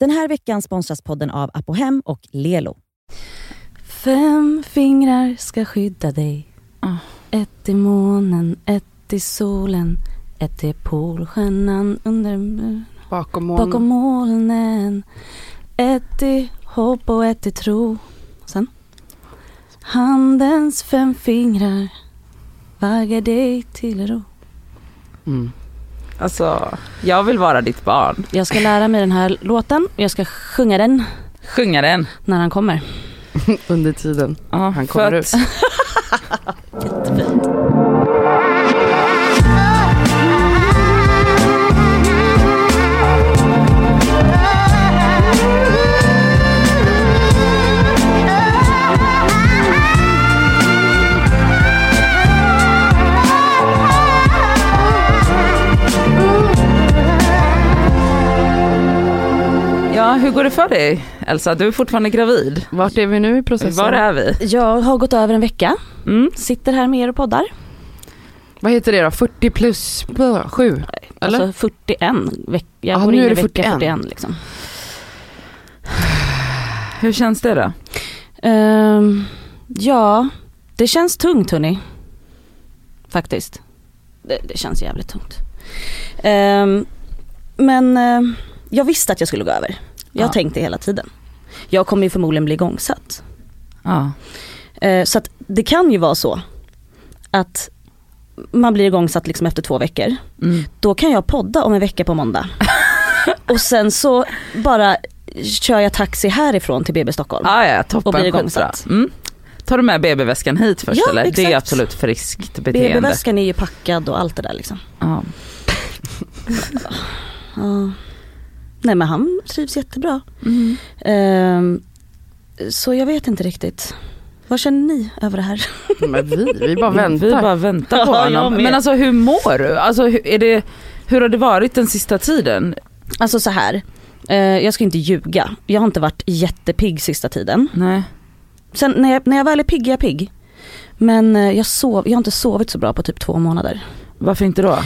Den här veckan sponsras podden av Apohem och Lelo. Fem fingrar ska skydda dig. Ah. Ett i månen, ett i solen, ett i polstjärnan under Bakom molnen. bakom molnen. Ett i hopp och ett i tro. Sen. Handens fem fingrar vaggar dig till ro. Mm. Alltså, jag vill vara ditt barn. Jag ska lära mig den här låten. Jag ska sjunga den Sjunga den. när han kommer. Under tiden. Ja, Han kommer ut. Jättefint. hur går det för dig Elsa? Du är fortfarande gravid. Vart är vi nu i processen? Var är vi? Jag har gått över en vecka. Mm. Sitter här med er och poddar. Vad heter det då? 40 plus 7? Eller? Alltså 41 veckor. Jag Ja, går nu in är det vecka 41. 41 liksom. Hur känns det då? Ehm, ja, det känns tungt hörni. Faktiskt. Det, det känns jävligt tungt. Ehm, men eh, jag visste att jag skulle gå över. Jag Ja. tänkte hela tiden. Jag kommer ju förmodligen bli igångsatt. Ja. Eh, så att det kan ju vara så att man blir igångsatt liksom efter två veckor. Mm. Då kan jag podda om en vecka på måndag. och sen så bara kör jag taxi härifrån till BB Stockholm. Ah, ja, toppen. Och blir igångsatt. Mm. Tar du med BB-väskan hit först Ja, eller? Det är exakt. absolut friskt beteende. BB-väskan är ju packad och allt det där liksom. Ja. Ja. Nej men han trivs jättebra. Mm. Ehm, så jag vet inte riktigt. Vad känner ni över det här? Men vi, vi bara väntar. Vi bara väntar på Ja, honom. Men alltså hur mår du? Alltså, hur, är det, hur har det varit den sista tiden? Alltså så här. eh, jag ska inte ljuga. Jag har inte varit jättepigg sista tiden. Nej. Sen när jag, när jag väl är pigg är jag pigg. Men eh, jag, sov, jag har inte sovit så bra på typ två månader. Varför inte då?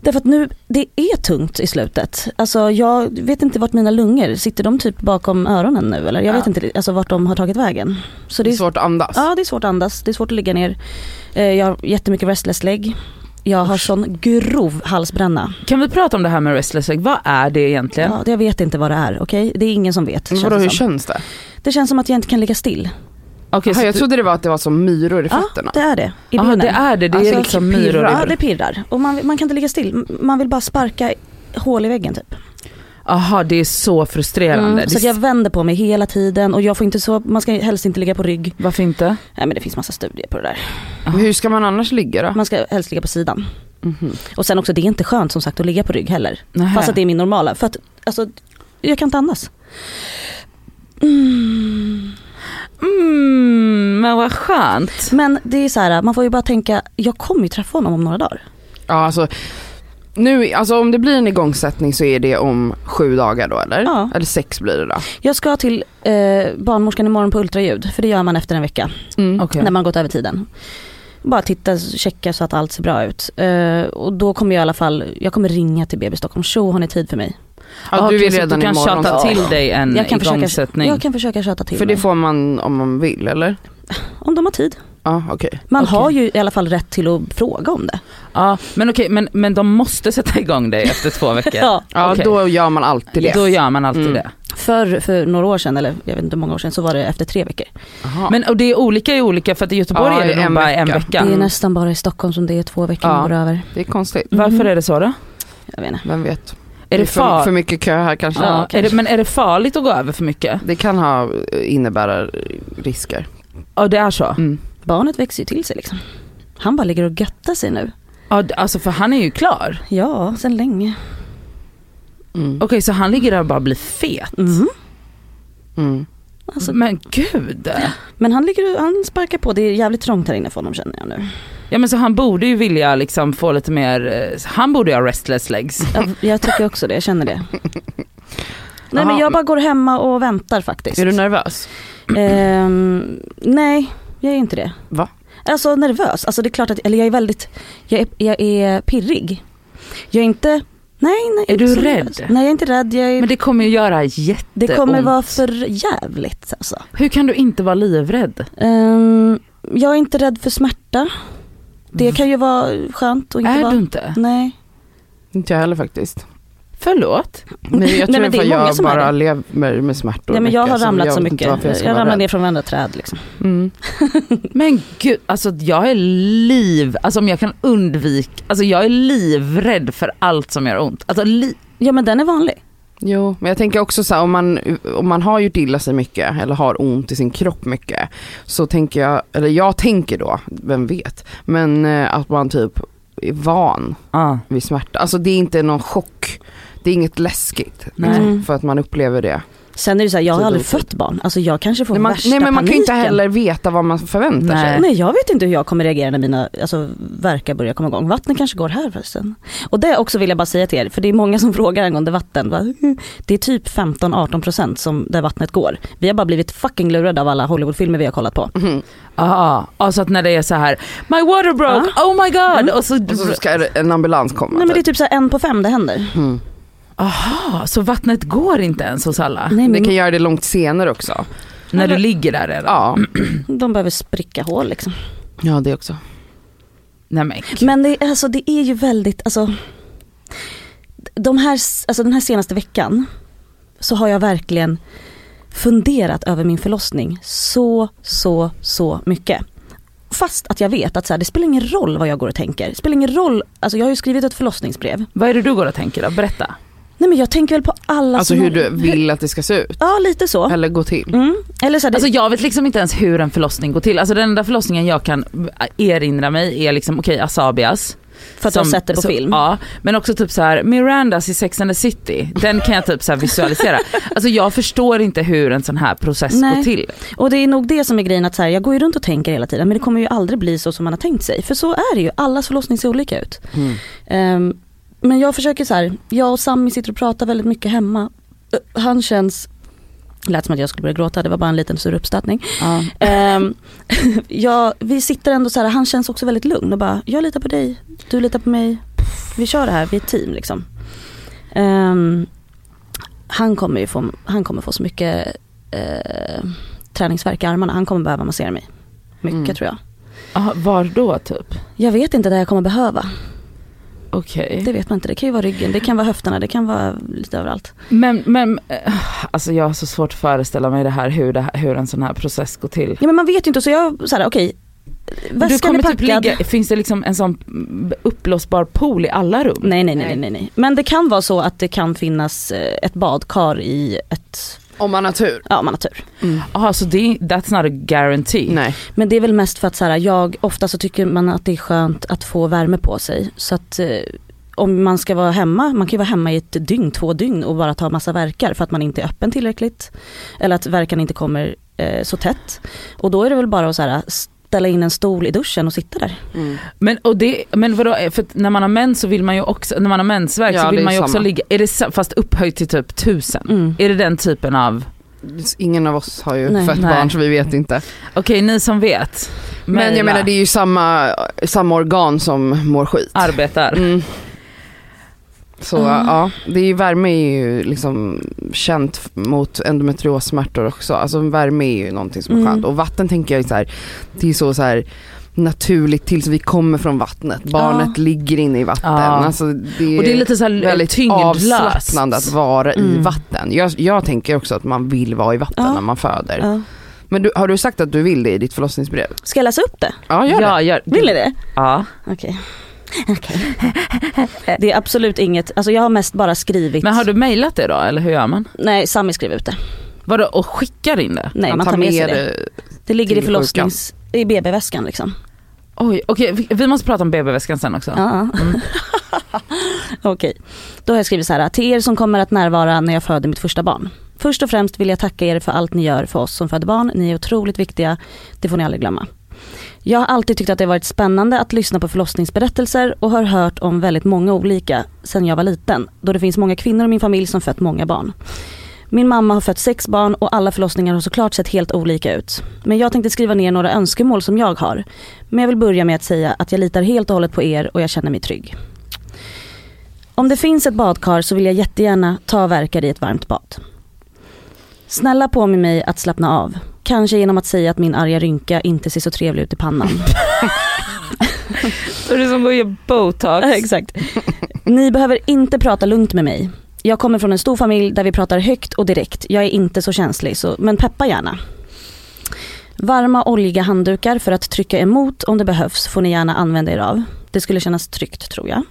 Därför att nu, det är tungt i slutet. Alltså jag vet inte vart mina lungor, sitter de typ bakom öronen nu eller? Jag Ja. vet inte alltså, vart de har tagit vägen. Så Det är svårt att andas. Ja det är svårt att andas, det är svårt att ligga ner. Eh, Jag har jättemycket restless leg. Jag har sån grov halsbränna. Kan vi prata om det här med restless leg? Vad är det egentligen? Ja, jag vet inte vad det är, okej? Det är ingen som vet. Men känns vadå, det hur känns det? Det känns som att jag inte kan ligga still. Okej, Aha, så jag du- trodde det var att det var som myror i Ja, fötterna. det är det. I Aha, det är det, det är Alltså, liksom pirrar. myror. Ja det pirrar. Och man, man kan inte ligga still. Man vill bara sparka hål i väggen typ. Jaha, det är så frustrerande. Mm, så jag vänder på mig hela tiden och jag får inte så, man ska helst inte ligga på rygg. Varför inte? Nej men det finns massa studier på det där. Men hur ska man annars ligga då? Man ska helst ligga på sidan. Mhm. Och sen också det är inte skönt som sagt att ligga på rygg heller. Nähä. Fast att det är min normala. För att alltså, jag kan inte andas. Mm. Mm, men vad skönt. Men det är så här, man får ju bara tänka, jag kommer ju träffa honom om några dagar. Ja alltså, nu, alltså om det blir en igångsättning så är det om sju dagar då eller? Ja. Eller sex blir det då? Jag ska till eh, barnmorskan imorgon på ultraljud, för det gör man efter en vecka. Mm. Okej. när man gått över tiden. Bara titta, checka så att allt ser bra ut. Eh, och då kommer jag i alla fall, jag kommer ringa till BB Stockholm, tjo har ni tid för mig? Ja, du vill redan du kan imorgon. tjata Ja. till dig en Jag kan, försöka, igångsättning. jag kan försöka köta till För det får man om man vill eller? Om de har tid. Ja okej. Man Okej. har ju i alla fall rätt till att fråga om det. Ja, men okej, men, men de måste sätta igång dig efter två veckor. Ja. Okej. då gör man alltid det. Då gör man alltid Mm. det. För, för några år sedan, eller jag vet inte hur många år sedan, så var det efter tre veckor. Aha. Men och det är olika i olika, för att i Göteborg Ja, är det nog en bara en vecka. Det är nästan bara i Stockholm som det är två veckor man går över. det är konstigt. Varför Mhm. är det så då? Jag vet inte. Vem vet? Är det, för, far... för mycket kö här kanske? ja, är det, men är det farligt att gå över för mycket? Det kan ha, innebära risker. Ja det är så? Mm. Barnet växer ju till sig liksom. Han bara ligger och göttar sig nu. Ja, alltså för han är ju klar. Ja, sen länge. Mm. Okej så han ligger där och bara blir fet. Mhm. Mm. Alltså, Men gud. Men han ligger han sparkar på, det är jävligt trångt här inne för honom känner jag nu. Ja men så han borde ju vilja liksom få lite mer, eh, han borde ju ha restless legs. Jag, jag tycker också det, jag känner det. Nej men jag bara går hemma och väntar faktiskt. Är du nervös? Ehm, nej, jag är inte det. Va? Alltså nervös, alltså det är klart att, eller jag är väldigt, jag är, jag är pirrig. Jag är inte Nej, nej. Är du rädd? nervös. Nej jag är inte rädd. Jag är, Men det kommer ju göra jätteont. det kommer vara för jävligt alltså. Hur kan du inte vara livrädd? Ehm, jag är inte rädd för smärta. Det kan ju vara skönt att inte Är vara. du inte? Nej. Inte jag heller faktiskt. Förlåt? Men jag tror Nej, men att det är många jag bara lever med smärtor Nej men jag har mycket, ramlat så mycket. Jag, ramlar rädd. ner från varenda träd liksom. Mm. Men gud, alltså jag är liv, alltså om jag kan undvika, alltså jag är livrädd för allt som gör ont. Alltså li- Ja men den är vanlig. Jo, men jag tänker också så här, om man, om man har gjort illa sig mycket eller har ont i sin kropp mycket så tänker jag, eller jag tänker då, vem vet, men eh, att man typ är van ah. vid smärta. Alltså det är inte någon chock, det är inget läskigt Nej. liksom, Mm. för att man upplever det. Sen är det så här, jag har aldrig fött barn. Alltså jag kanske får Nej, man, värsta nej men man kan ju inte paniken. heller veta vad man förväntar Nej. sig. Nej jag vet inte hur jag kommer reagera när mina alltså, verkar börjar komma igång. Vattnet kanske går här förresten. Och det också vill jag bara säga till er, för det är många som frågar angående vatten. Va? Det är typ 15-18% som där vattnet går. Vi har bara blivit fucking lurade av alla Hollywoodfilmer vi har kollat på. Mhm. Ah, alltså att när det är så här, my water broke, oh my god! Mm. Och så, Och så ska en ambulans komma. Nej men det är typ. typ så här en på fem det händer. Mm. Aha, så vattnet går inte ens hos alla? Nej, Det men kan göra det långt senare också. När du ligger där redan? Ja, de behöver spricka hål liksom. ja det också. Nej men, Men det, är- alltså, det är ju väldigt, alltså, de här, alltså den här senaste veckan så har jag verkligen funderat över min förlossning så, så, så mycket. Fast att jag vet att så här, det spelar ingen roll vad jag går och tänker. Det spelar ingen roll, alltså jag har ju skrivit ett förlossningsbrev. vad är det du går och tänker då? Berätta. Nej men jag tänker väl på alla Alltså som hur har- du vill att det ska se ut. Ja lite så. Eller gå till. Mm. Eller så det, Alltså jag vet liksom inte ens hur en förlossning går till. Alltså den enda förlossningen jag kan erinra mig är liksom, okej Asabias. för att du har som- sett det på som- film. Ja, men också typ så här Mirandas i Sex and the City, den kan jag typ så här visualisera. Alltså jag förstår inte hur en sån här process Nej. går till. Och det är nog det som är grejen att så här, jag går ju runt och tänker hela tiden men det kommer ju aldrig bli så som man har tänkt sig. För så är det ju, allas förlossning ser olika ut. Mm. Ehm, men jag försöker så här, jag och Sammy sitter och pratar väldigt mycket hemma. Eh, Han känns, lät som att jag skulle börja gråta, det var bara en liten sur uppstötning. Ja. Ehm, ja, vi sitter ändå så här, han känns också väldigt lugn och bara, jag litar på dig, du litar på mig, vi kör det här, vi är ett team liksom. Ehm, han kommer ju få, han kommer få så mycket eh, träningsvärk i armarna, han kommer behöva massera mig. Mycket Mm. tror jag. Aha, var då typ? Jag vet inte det jag kommer behöva, Okej. det vet man inte. Det kan ju vara ryggen, det kan vara höfterna, det kan vara lite överallt. Men, men eh, alltså jag har så svårt att föreställa mig det här hur, det här, hur en sån här process går till. Ja men man vet ju inte så jag, så här, okej. Du Väskan är kommer typ packad. ligga, finns det liksom en sån uppblåsbar pool i alla rum? Nej, nej, nej, nej, nej, nej. Men det kan vara så att det kan finnas eh, ett badkar i ett, Om man har tur. ja man har tur. Jaha så det, that's not a guarantee? Nej. Men det är väl mest för att så här, jag, ofta så tycker man att det är skönt att få värme på sig. Så att eh, om man ska vara hemma, man kan ju vara hemma i ett dygn, två dygn och bara ta massa verkar för att man inte är öppen tillräckligt. Eller att verkan inte kommer eh, så tätt. Och då är det väl bara att så här, ställa in en stol i duschen och sitta där. Mm. Men, och det, men vadå, för att när man har mens så vill man ju också, när man har mensvärk Ja, så vill man ju också samma. ligga, är det, fast upphöjt till typ tusen? Mm. Är det den typen av, Ingen av oss har ju Nej. fött Nej. barn så vi vet inte. okej ni som vet. Men mejla, jag menar det är ju samma, samma organ som mår skit. Arbetar. Mm. Så Ah. ja, det är ju, värme är ju liksom känt mot endometriossmärtor också. Alltså värme är ju någonting som är Mm. skönt. Och vatten tänker jag så här, det är så, så här naturligt tills vi kommer från vattnet. Barnet ligger inne i vatten. Ja. Alltså det är, Och det är lite så väldigt tyngdlöst. avslappnande att vara i Mm. vatten. Jag, jag tänker också att man vill vara i vatten Ja. när man föder. Ja. Men du, har du sagt att du vill det i ditt förlossningsbrev? Ska jag läsa upp det? Ja, gör det. Ja, gör, Vill ni det? Ja. Okej. Okej. Det är absolut inget, alltså jag har mest bara skrivit, Men har du mejlat det då eller hur gör man? nej Sami skrev ut det. Vadå och skickar in det? Nej Man tar med sig det. det. Ligger i förlossnings, i BB-väskan liksom. Oj, okej vi, vi måste prata om BB-väskan sen också. Ja. Mm. Okej, då har jag skrivit så här. Till er som kommer att närvara när jag föder mitt första barn. Först och främst vill jag tacka er för allt ni gör för oss som föder barn. Ni är otroligt viktiga. Det får ni aldrig glömma. Jag har alltid tyckt att det varit spännande att lyssna på förlossningsberättelser och har hört om väldigt många olika sedan jag var liten. Då det finns många kvinnor i min familj som fött många barn. Min mamma har fött sex barn och alla förlossningar har såklart sett helt olika ut. Men jag tänkte skriva ner några önskemål som jag har. Men jag vill börja med att säga att jag litar helt och hållet på er och jag känner mig trygg. Om det finns ett badkar så vill jag jättegärna ta verkar i ett varmt bad. Snälla påminn mig att slappna av. Kanske genom att säga att min arga rynka inte ser så trevlig ut i pannan. Så det är som att ge botox. Exakt. Ni behöver inte prata lugnt med mig. Jag kommer från en stor familj där vi pratar högt och direkt. Jag är inte så känslig, så, men peppa gärna. Varma oljiga handdukar för att trycka emot om det behövs får ni gärna använda er av. Det skulle kännas tryggt tror jag.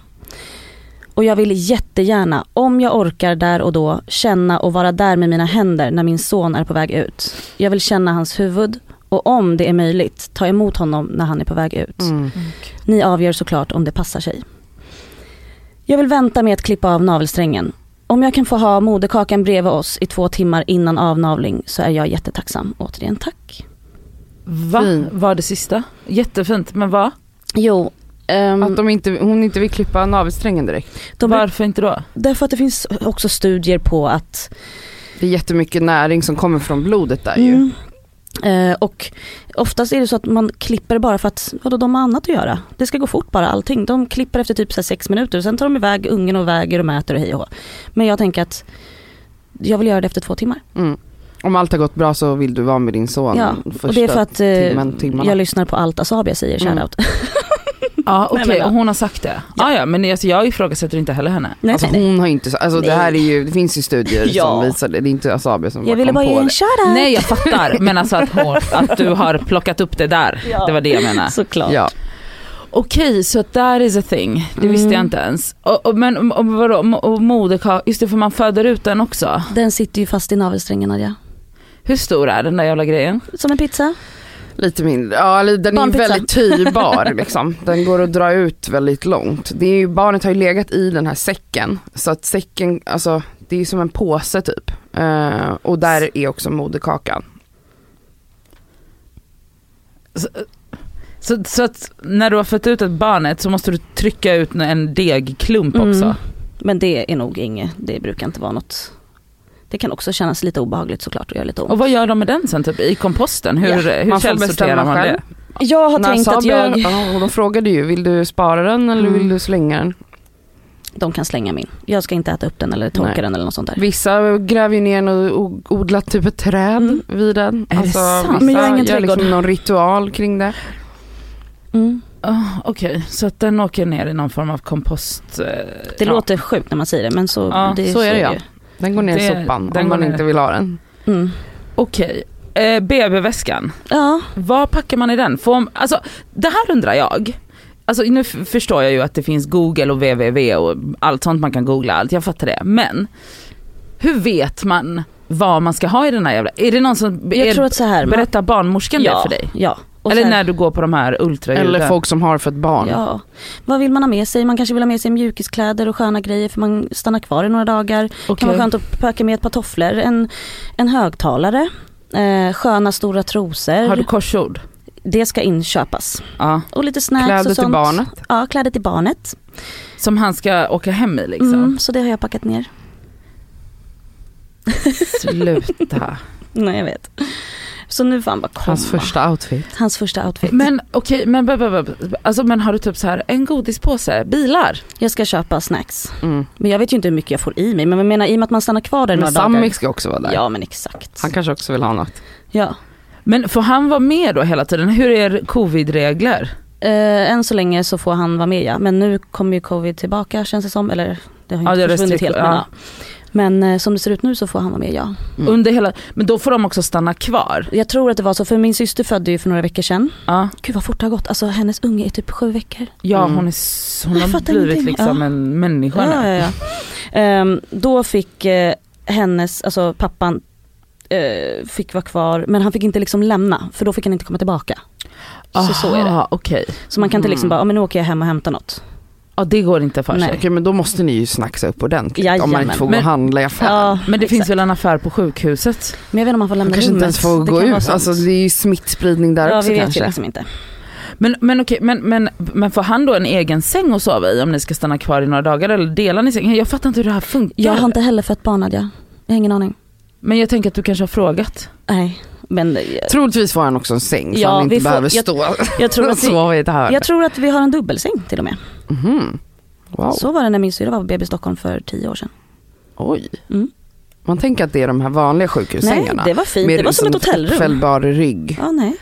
Och jag vill jättegärna, om jag orkar där och då, känna och vara där med mina händer när min son är på väg ut. Jag vill känna hans huvud och om det är möjligt, ta emot honom när han är på väg ut. Mm. Ni avgör såklart om det passar sig. Jag vill vänta med att klippa av navelsträngen. Om jag kan få ha moderkakan bredvid oss i två timmar innan avnavling så är jag jättetacksam. Återigen tack. Va? Fin. Var det sista? Jättefint, men vad? Jo, ehm, Att de inte, hon inte vill klippa navelsträngen direkt. de, Varför inte då? därför att det finns också studier på att Det är jättemycket näring som kommer från blodet där ju. Mm. Eh, och oftast är det så att man klipper bara för att vadå, de har annat att göra. Det ska gå fort bara allting. De klipper efter typ så sex minuter, sen tar de iväg ungen och väger och mäter och hej och hå. Men jag tänker att jag vill göra det efter två timmar. Mm. Om allt har gått bra så vill du vara med din son Ja, första och det är för att eh, timmen, jag lyssnar på allt Asabia säger, Mm. Ja okej, men- och hon har sagt det. Ja. ja men alltså, jag ifrågasätter inte heller henne. Nej, Alltså nej, nej. hon har inte, alltså det här är ju, det finns ju studier Ja. som visar det, det är inte Asabi som Jag ville kom bara på ge en shoutout. Nej jag fattar, men alltså att, hon, att du har plockat upp det där. Ja. Det var det jag menade. Såklart. Ja. Okej, så att that is a thing. Det visste Mm. jag inte ens. Och, och, men och, vadå, och moderkaka, just det för man föder ut den också. Den sitter ju fast i navelsträngen Nadja. Hur stor är den där jävla grejen? Som en pizza. Lite mindre, ja den är väldigt tyrbar liksom. Den går att dra ut väldigt långt. Det är ju, barnet har ju legat i den här säcken. Så att säcken, alltså det är som en påse typ. Eh, och där är också moderkakan. Så, så att när du har fött ut ett barnet så måste du trycka ut en degklump Mm. också. Men det är nog inget, det brukar inte vara något. Det kan också kännas lite obehagligt såklart och göra lite ont. Och vad gör de med den sen typ i komposten? Hur, Ja, hur man källsorterar man själv. det? Jag har När tänkt att jag, Ja, och de frågade ju, vill du spara den eller Mm. vill du slänga den? de kan slänga min. Jag ska inte äta upp den eller torka Nej. den eller något sånt där. Vissa gräver ju ner och odlar typ ett träd Mm. vid den. Är det Alltså, sant? vissa Men jag har ingen gör liksom trädgård. någon ritual kring det. Mm. Oh, Okej, så att den åker ner i någon form av kompost. eh, Det ja. låter sjukt när man säger det men så, Ja, det, så är det, ja. Den går ner i Det- sopan den om man ner. inte vill ha den. Mm. Okej, eh, BB-väskan. Ja, Vad packar man i den? Får, alltså, det här undrar jag. Alltså, nu förstår jag ju att det finns google och www och allt sånt man kan googla, allt, jag fattar det. Men hur vet man vad man ska ha i den här jävla... Är det någon som jag är, tror att så här. berättar barnmorskan ja, det för dig? Ja. Och Eller när du går på de här ultraljuden? Eller folk som har fött barn. Ja, vad vill man ha med sig? Man kanske vill ha med sig mjukiskläder och sköna grejer för man stannar kvar i några dagar. Okej. kan vara skönt att packa med ett par tofflor, en, en högtalare, eh, sköna stora trosor. Har du korsord? Det ska inköpas. Ja. Och lite snacks Kläder och till sånt. barnet. Ja, kläder till barnet. Som han ska åka hem i liksom? Mm, så det har jag packat ner. Sluta. Nej jag vet. Så nu får han bara komma. Hans första outfit. Hans första outfit. Men okej, men, b- b- b- alltså, men har du typ så här en godispåse, bilar? Jag ska köpa snacks. Mm. Men jag vet ju inte hur mycket jag får i mig. Men jag menar i och med att man stannar kvar där Men några dagar. Sammy ska också vara där. Ja men exakt. Han kanske också vill ha något. Ja. Men får han vara med då hela tiden? Hur är covid-regler? Eh, än så länge så får han vara med ja. Men nu kommer ju covid tillbaka känns det som. Eller det har ju Ja, inte är försvunnit helt. Men, ja. Men eh, som det ser ut nu så får han vara med ja. Mm. Under hela, men då får de också stanna kvar? Jag tror att det var så för min syster födde ju för några veckor sedan. Ja, Gud vad fort det har gått. Alltså hennes unge är typ sju veckor. ja Mm. hon, är, hon har blivit ingenting. liksom Ja. en människa Ja, nu. ja, ja. Ehm, då fick eh, hennes, alltså pappan eh, fick vara kvar men han fick inte liksom lämna för då fick han inte komma tillbaka. Så så är det. Aha, okej. Så man kan inte liksom Mm. bara, men nu åker jag hem och hämtar något. Ja det går inte för Nej. sig. Okej men då måste ni ju snacksa upp ordentligt om man Jajamän. inte får gå Men- och handla i affären. Ja, Men det exakt. finns väl en affär på sjukhuset? Men jag vet inte om man får lämna Man kanske inte rummet. ens får Det gå ut, alltså det är ju smittspridning där ja, också vi vet kanske. ju liksom inte. Men, men okej, men, men, men får han då en egen säng att sova i om ni ska stanna kvar i några dagar eller delar ni säng? Jag fattar inte hur det här funkar. Jag har inte heller fött barn Nadja. Jag har ingen aning. Men jag tänker att du kanske har frågat. Nej, men eh, Troligtvis får han också en säng så Ja, han inte får- behöver jag- stå jag tror och att vi, sova i ett hörn. jag tror att vi har en dubbelsäng till och med. Mhm. Wow. Så var det när min syrra var på BB Stockholm för tio år sedan. Oj. Mm. Man tänker att det är de här vanliga Nej, sjukhussängarna. det var fint. Med Det var som ett hotellrum. uppfällbar rygg. Ja, nej.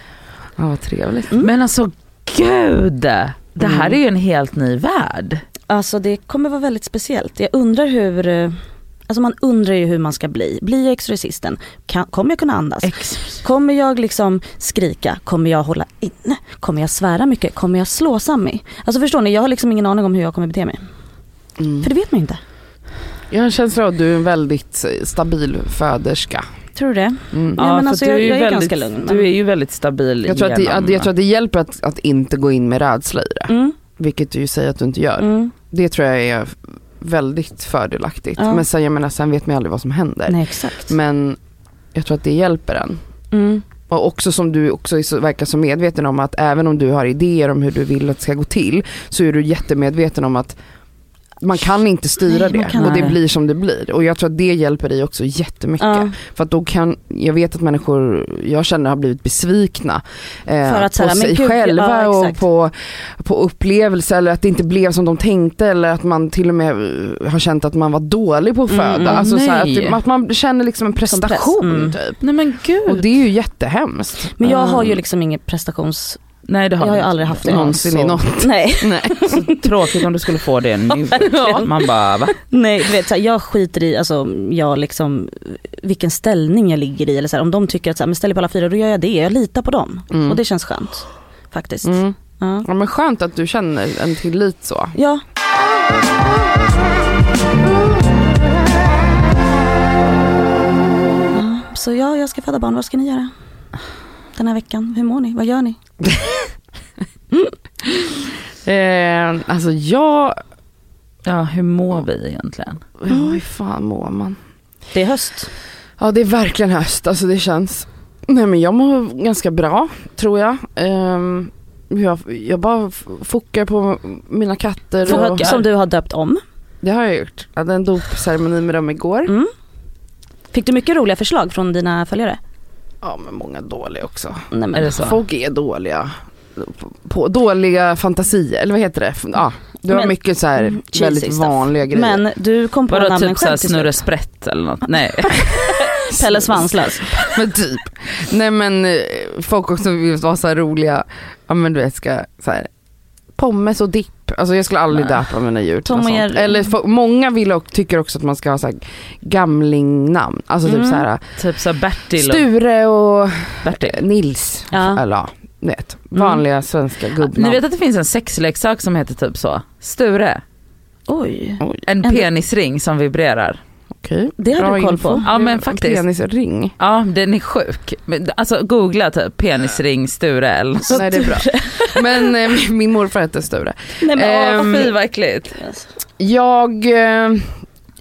Ja, vad trevligt. Mm. Men alltså gud, det här Mm. är ju en helt ny värld. Alltså det kommer vara väldigt speciellt. Jag undrar hur, eh, alltså man undrar ju hur man ska bli. Blir jag exorcisten? Kan, kommer jag kunna andas? Kommer jag liksom skrika? Kommer jag hålla inne? Kommer jag svära mycket? Kommer jag slå Sammy? Alltså förstår ni, jag har liksom ingen aning om hur jag kommer bete mig. Mm. För det vet man ju inte. Jag har en känsla av att du är en väldigt stabil föderska. Tror du det? Mm. Ja, men alltså du jag- ju jag är väldigt, ganska lugn, men- Du är ju väldigt stabil Jag tror, att det, genom- att- jag tror att det hjälper att, att inte gå in med rädsla i det. Mm, Vilket du ju säger att du inte gör. mm. Det tror jag är väldigt fördelaktigt. Ja. Men sen, jag menar, sen vet man ju aldrig vad som händer. Nej exakt. Men jag tror att det hjälper en. Mm. Och också som du också verkar så medveten om att även om du har idéer om hur du vill att det ska gå till så är du jättemedveten om att man kan inte styra Nej, det kan och det blir som det blir. Och jag tror att det hjälper dig också jättemycket. Ja. För att då kan, jag vet att människor jag känner har blivit besvikna eh, För att så på men sig gud, själva ja, och på, på upplevelser eller att det inte blev som de tänkte eller att man till och med eh, har känt att man var dålig på att Mm, föda. mm, alltså att, att man känner liksom en prestation Mm. typ. Nej men gud. Och det är ju jättehemskt. Men jag har ju Mm. liksom ingen prestations... Nej det har Jag har ju aldrig haft det. Någonsin i så något. Nej. Nej. Tråkigt om du skulle få det nu. Ja. Man bara va? Nej, du vet, så här, jag skiter i alltså, jag liksom, vilken ställning jag ligger i. Eller så här, om de tycker att så här, men ställ på alla fyra, då gör jag det. Jag litar på dem. Mm. Och det känns skönt. Faktiskt. Mm. Ja. Ja men skönt att du känner en tillit så. ja. Ja, Så ja, jag ska föda barn. Vad ska ni göra? Den här veckan. Hur mår ni? Vad gör ni? Eh, alltså jag, Ja hur mår vi egentligen? ja hur fan mår man? Det är höst. Ja det är verkligen höst, alltså det känns. Nej men jag mår ganska bra tror jag. Ehm, jag, jag bara fokar på mina katter. Och, Fokar? Som du har döpt om. det har jag gjort. Jag hade en dopceremoni med dem igår. Mm. Fick du mycket roliga förslag från dina följare? Ja men många dåliga också. Nej, men, Är det så? Folk är dåliga. På, på dåliga fantasier, eller vad heter det? Ja, det var Men- mycket så här Mm, väldigt stuff. vanliga grejer. Men du kom på Vadå namnen typ själv till snurre sprätt eller något? Nej. Pelle Svanslös. Men typ. Nej men eh, folk också vill vara så här roliga, ja men du vet ska så här pommes och dipp. Alltså jag skulle aldrig döpa mina djur till Tom något sånt. Jerry. Eller få- många vill och tycker också att man ska ha så här gamlingnamn. Alltså typ Mm. så här typ såhär Bertil och Sture och Bertil. Nils. Ja. Eller ja, ni vet. Vanliga svenska gubbnamn. Ni vet att det finns en sexleksak som heter typ så? Sture. Oj. En- penisring som vibrerar. Okej. Det har Bra du koll info. på. Ja, men En faktiskt. Penisring. Ja den är sjuk. Men, Alltså googla typ penisring Sture något. Nej det är bra. Men eh, min morfar heter Sture. Nej men Ehm, åh, Fy vad äckligt. Jag, eh,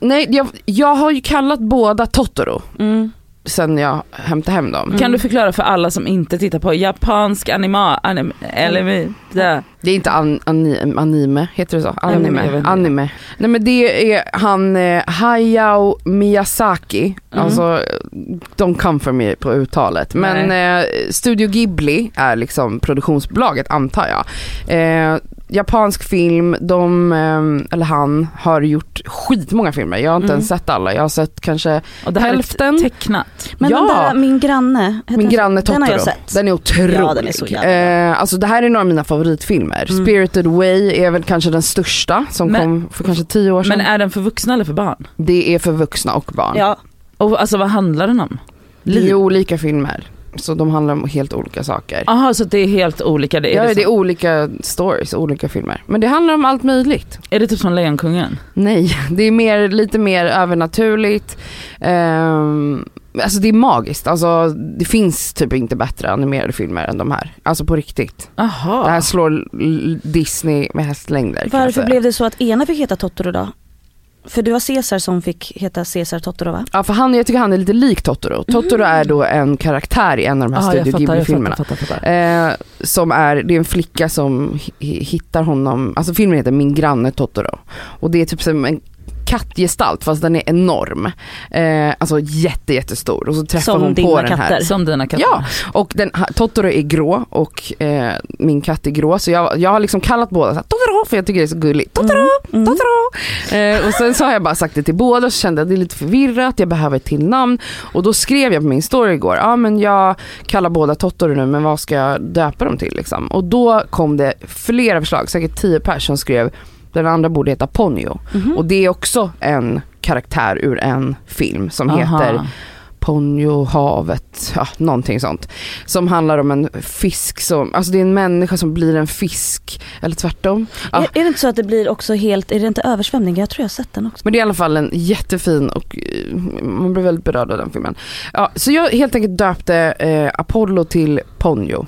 nej jag, jag har ju kallat båda Totoro mm. Sen jag hämtade hem dem. Kan du förklara för alla som inte tittar på japansk anima, anim, eller det. Det är inte an, ani, anime, heter det så? Anime. inte. anime. Nej men det är han eh, Hayao Miyazaki, Mm. alltså de come for me på uttalet. Men eh, Studio Ghibli är liksom produktionsbolaget antar jag. Eh, japansk film, de, eh, eller han, har gjort skitmånga filmer. Jag har inte Mm. ens sett alla, jag har sett kanske Och det här hälften. är tecknat. Men Ja. den där, min granne. Min granne Totoro. Den har jag sett. Den är otrolig. Ja, den är så jävla eh, alltså det här är några av mina favoritfilmer. Mm. Spirited Way är väl kanske den största som Men- kom för kanske tio år sedan. Men är den för vuxna eller för barn? Det är för vuxna och barn. Ja, Och alltså vad handlar den om? det är olika filmer. Så de handlar om helt olika saker. Jaha så det är helt olika. Det är, ja, det det är olika stories, olika filmer. Men det handlar om allt möjligt. är det typ som Lejonkungen? Nej, det är mer, lite mer övernaturligt. Ehm, alltså det är magiskt. Alltså det finns typ inte bättre animerade filmer än de här. Alltså på riktigt. Det här slår Disney med hästlängder. varför blev det så att ena fick heta Totoro då? För det var Caesar som fick heta Caesar Totoro va? Ja för han, jag tycker han är lite lik Totoro. Totoro är då en karaktär i en av de här jag Studio Ghibli-filmerna. Eh, som är, det är en flicka som hi- hittar honom, alltså filmen heter Min granne Totoro. Och det är typ som en kattgestalt fast den är enorm. Eh, alltså jätte, jättestor och så träffar Som hon på den här. katter. Som dina katter. Ja, och den, Totoro är grå och eh, min katt är grå så jag, jag har liksom kallat båda så här, Totoro för jag tycker det är så gulligt. Totoro, Mm. Totoro. Eh, och sen så har jag bara sagt det till båda så kände jag att det är lite förvirrat, jag behöver ett till namn. Och då skrev jag på min story igår, ja men jag kallar båda Totoro nu men vad ska jag döpa dem till liksom? Och då kom det flera förslag, säkert tio personer som skrev den andra borde heta Ponyo. Mhm. Och det är också en karaktär ur en film som Aha. heter Ponyo havet, ja, någonting sånt. Som handlar om en fisk som, alltså det är en människa som blir en fisk, eller tvärtom. Ja. Är, är det inte så att det blir också helt, är det inte översvämning? Jag tror jag har sett den också. Men det är i alla fall en jättefin och eh, man blir väldigt berörd av den filmen. Ja, så jag helt enkelt döpte eh, Apollo till Ponyo.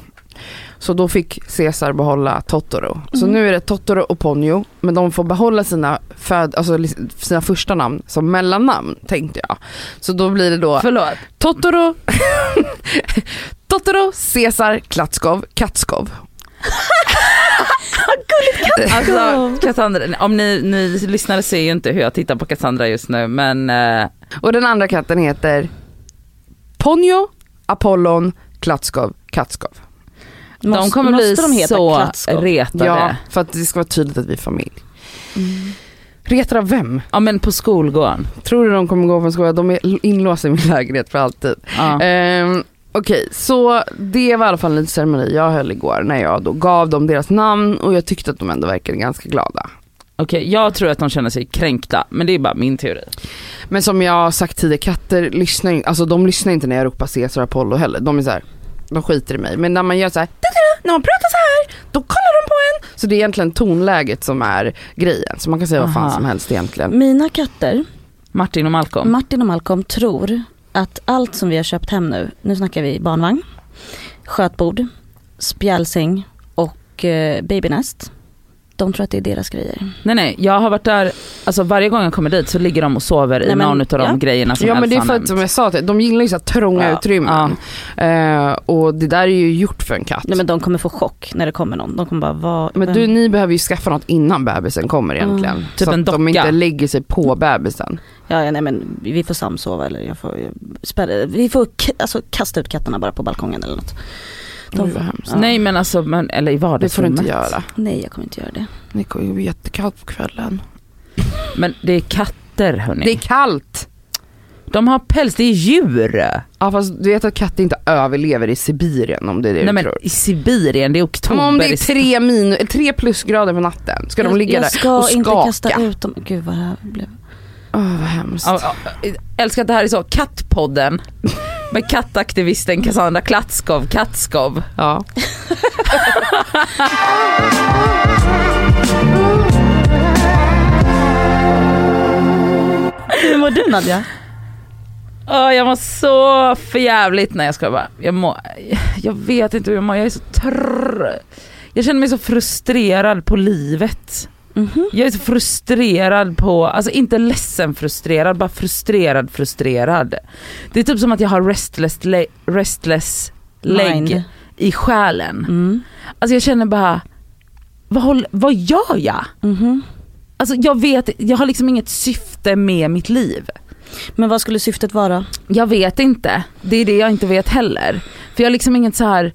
Så då fick Caesar behålla Totoro. Så Mm. nu är det Totoro och Ponyo, men de får behålla sina, föd, alltså, sina första namn som mellannamn tänkte jag. Så då blir det då Förlåt. Totoro, Totoro, Caesar, Klatskov, Katskov. Alltså Cassandra, om ni, ni lyssnare ser ju inte hur jag tittar på Cassandra just nu men eh, Och den andra katten heter Ponyo, Apollon, Klatskov, Katskov. De Måste- kommer bli de heta så Klatskov? retade. Ja, Ja. för att det ska vara tydligt att vi är familj. Retar av vem? men på skolgården. Tror du de kommer gå på en skola? De är inlåsta i min lägenhet för alltid. Ja. Ehm, Okej, så det var i alla fall en ceremoni jag höll igår när jag då gav dem deras namn och jag tyckte att de ändå verkade ganska glada. Okej, jag tror att de känner sig kränkta men det är bara min teori. Men som jag har sagt tidigare, katter lyssnar alltså de lyssnar inte när jag ropar Caesar och Apollo heller. De är så här, de skiter i mig. Men när man gör så här, när man pratar så här, då kollar de på en. Så det är egentligen tonläget som är grejen. Så man kan säga vad fan Aha. som helst egentligen. Mina katter, Martin och Malcolm. Martin och Malcolm, tror att allt som vi har köpt hem nu, nu snackar vi barnvagn, skötbord, spjälsäng och eh, babynest. De tror att det är deras grejer. Nej nej, jag har varit där, alltså varje gång jag kommer dit så ligger de och sover i Nej, men- någon av de ja. grejerna som Ja men det är för att som jag sa, de gillar ju så här trånga Ja, utrymmen. Eh, och det där är ju gjort för en katt. Nej men de kommer få chock när det kommer någon. De kommer bara, vad? Men du, ni behöver ju skaffa något innan bebisen kommer egentligen. Mm. Typ så en att de docka. inte lägger sig på bebisen. Ja, ja nej men vi får samsova eller jag får spärra, vi får alltså, kasta ut katterna bara på balkongen eller något. De Oj, vad hemskt. ja. Nej men alltså, men, eller i Det får du vardagsrummet. inte göra. Nej jag kommer inte göra det. Det kommer ju bli jättekallt på kvällen. Men det är katter hörni. Det är kallt! De har päls, det är djur. Ja fast du vet att katter inte överlever i Sibirien om det är det Nej du men tror. i Sibirien, det är oktober. Men om det är tre, min, tre plusgrader på natten, ska de jag, ligga jag där ska och inte skaka? kasta ut dem. Gud vad det här blev. Åh vad hemskt. Ja, ja, älskar att det här är så, Kattpodden. Med kattaktivisten Cassandra Klatskov, Katskov. Ja. Hur mår du Nadja? Åh, jag mår så förjävligt. Nej jag ska bara, jag mår, jag vet inte hur jag mår, jag är så trrr. Jag känner mig så frustrerad på livet. Mhm. Jag är så frustrerad på, alltså inte ledsen frustrerad, bara frustrerad frustrerad. Det är typ som att jag har restless, le, restless leg i själen. Mm. Alltså jag känner bara, vad, håll, vad gör jag? Mhm. Alltså jag vet, jag har liksom inget syfte med mitt liv. Men vad skulle syftet vara? Jag vet inte, det är det jag inte vet heller. För jag har liksom inget så här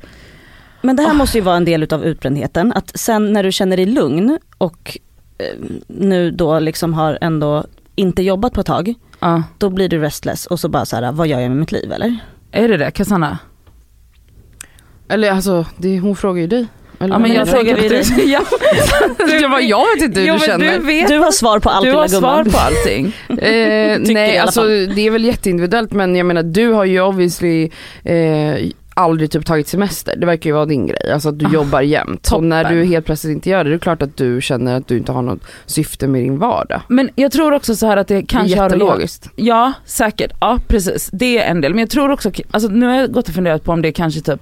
Men det här Ah. måste ju vara en del utav utbrändheten. Att sen när du känner dig lugn och eh, nu då liksom har ändå inte jobbat på ett tag. ja, Då blir du restless och så bara så här, vad gör jag med mitt liv eller? är det det Cassandra? Eller alltså, det, hon frågar ju dig. Eller Ja men jag frågar dig. Ja, jag, bara, jag vet inte hur Jo, du känner. Du, vet, Du har svar på allt du har svar på allting. Eh, nej alltså det är väl jätteindividuellt men jag menar du har ju obviously eh, aldrig typ tagit semester. Det verkar ju vara din grej. Alltså att du Ah, jobbar jämt. Toppen. när du helt plötsligt inte gör det, det är klart att du känner att du inte har något syfte med din vardag. Men jag tror också så här att det kanske det är har jättelogiskt. Ja säkert, ja precis. Det är en del. Men jag tror också, alltså nu har jag gått och funderat på om det kanske typ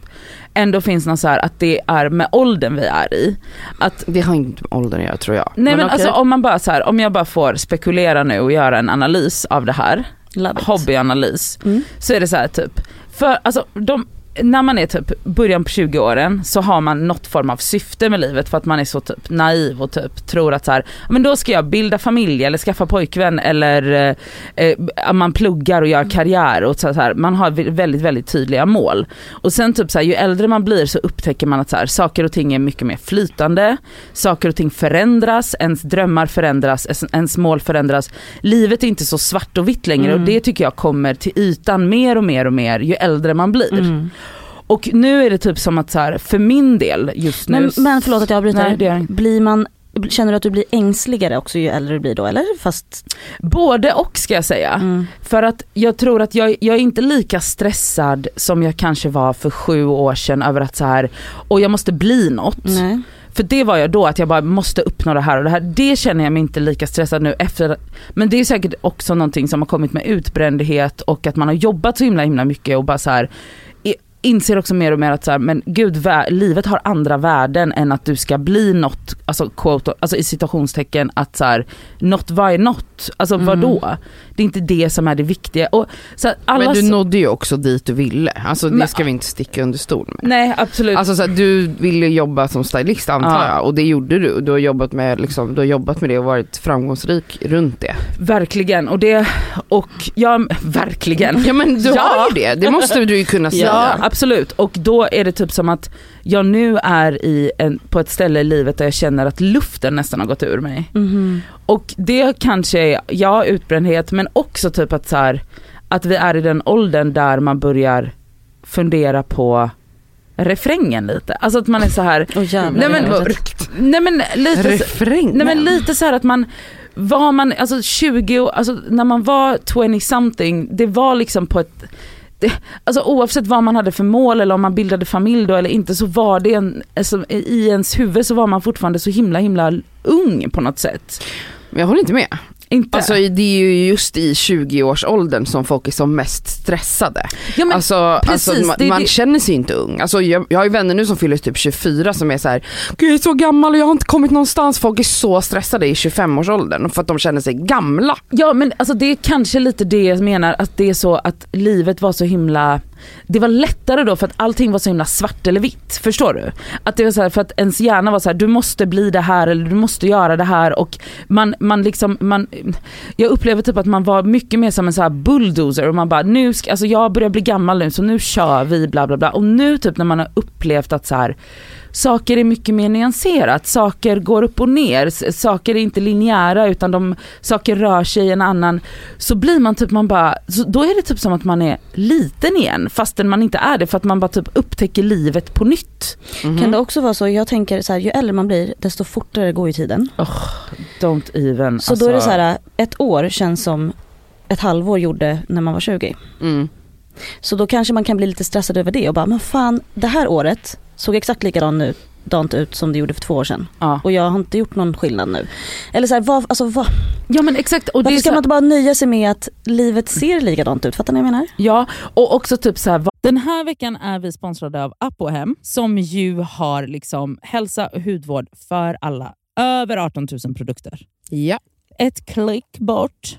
ändå finns någon så här att det är med åldern vi är i. Att Det har inte med åldern att göra tror jag. Nej men, okej. alltså om man bara så här, om jag bara får spekulera nu och göra en analys av det här, hobbyanalys, Mm. så är det så här typ, för alltså de, när man är typ början på 20-åren så har man något form av syfte med livet för att man är så typ naiv och typ tror att så här, men då ska jag bilda familj eller skaffa pojkvän eller eh, eh, man pluggar och gör karriär och så här, man har väldigt väldigt tydliga mål. Och sen typ så här, ju äldre man blir så upptäcker man att så här, saker och ting är mycket mer flytande, saker och ting förändras, ens drömmar förändras, ens, ens mål förändras. Livet är inte så svart och vitt längre Mm. och det tycker jag kommer till ytan mer och mer och mer ju äldre man blir. Mm. Och nu är det typ som att så här, för min del just nu. Men, men förlåt att jag avbryter. Nej, blir man, känner du att du blir ängsligare också ju äldre du blir då eller? Fast, Både och ska jag säga. mm. För att jag tror att jag, jag är inte lika stressad som jag kanske var för sju år sedan över att så här, och jag måste bli något. nej. För det var jag då, att jag bara måste uppnå det här och det här. Det känner jag mig inte lika stressad nu efter. Men det är säkert också någonting som har kommit med utbrändhet och att man har jobbat så himla himla mycket och bara så här inser också mer och mer att så här, men gud, livet har andra värden än att du ska bli något, alltså, quote, alltså i citationstecken att så här, något vad är något? Alltså Mm. vadå? Det är inte det som är det viktiga. Och, så här, alla Men du nådde ju också dit du ville. Alltså det Men- ska vi inte sticka under stol med. Nej absolut. Alltså så här, du ville jobba som stylist antar Ja. jag och det gjorde du. Du har, jobbat med, liksom, du har jobbat med det och varit framgångsrik runt det. verkligen. Och det, och ja verkligen. Ja men du Ja. har ju det, det måste du ju kunna säga. Ja absolut och då är det typ som att jag nu är i en, på ett ställe i livet där jag känner att luften nästan har gått ur mig. Mhm. Och det kanske är, ja utbrändhet men också typ att så här, att vi är i den åldern där man börjar fundera på refrängen lite. Alltså att man är så här, Åh jävlar. Nej, men- nej men lite så, Refräng. Nej men lite så här att man, var man, alltså 20, år- alltså när man var 20 something, det var liksom på ett det, alltså oavsett vad man hade för mål eller om man bildade familj då eller inte så var det en, alltså, i ens huvud så var man fortfarande så himla himla ung på något sätt. Jag håller inte med. Inte? Alltså det är ju just i 20-årsåldern som folk är som mest stressade. ja, men, alltså, precis, alltså man, det man känner sig inte ung. Alltså, jag, jag har ju vänner nu som fyller typ 24 som är så här, Gud, jag är så gammal och jag har inte kommit någonstans. Folk är så stressade i 25-årsåldern för att de känner sig gamla. Ja men alltså det är kanske lite det jag menar att det är så att livet var så himla det var lättare då för att allting var så himla svart eller vitt, förstår du? Att det var så här, för att ens hjärna var så här: du måste bli det här eller du måste göra det här och man, man liksom, man, jag upplever typ att man var mycket mer som en så här bulldozer och man bara nu ska, alltså jag börjar bli gammal nu så nu kör vi bla bla bla och nu typ när man har upplevt att så här saker är mycket mer nyanserat, saker går upp och ner, saker är inte linjära utan de, saker rör sig i en annan, så blir man typ, man bara, så då är det typ som att man är liten igen fastän man inte är det för att man bara typ upptäcker livet på nytt. Kan det också vara så, jag tänker så här, ju äldre man blir desto fortare går ju tiden. Don't even. Så alltså, då är det så här, ett år känns som ett halvår gjorde när man var 20. Mm. Så då kanske man kan bli lite stressad över det och bara, men fan det här året såg exakt likadant ut, dant ut som det gjorde för två år sedan. Ja. Och jag har inte gjort någon skillnad nu. Eller så här, vad, alltså, vad, ja men exakt. Och det varför ska så, man inte bara nöja sig med att livet ser likadant ut? Fattar ni vad jag menar? Ja, och också typ så här. vad- Den här veckan är vi sponsrade av Apohem som ju har liksom hälsa och hudvård för alla. Över 18 000 produkter. Ja. ett klick bort.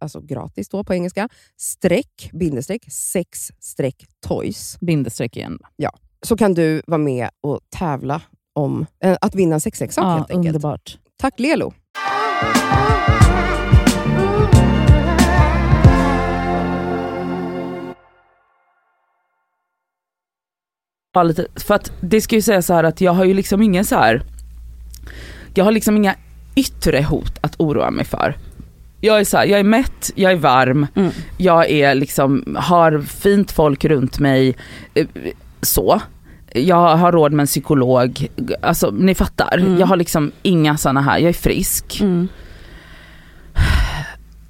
alltså gratis då på engelska, streck, bindestreck, sex streck toys. Bindestreck igen. Så kan du vara med och tävla om eh, att vinna en sexleksak Ja, helt enkelt. underbart. Tack Lelo! Ja, lite, för att det ska ju säga så här att jag har ju liksom ingen så här. Jag har liksom inga yttre hot att oroa mig för. Jag är så här, jag är mätt, jag är varm, Mm. jag är liksom, har fint folk runt mig. eh, Så. Jag har råd med en psykolog, alltså ni fattar. Mm. Jag har liksom inga sådana här, jag är frisk. Mm.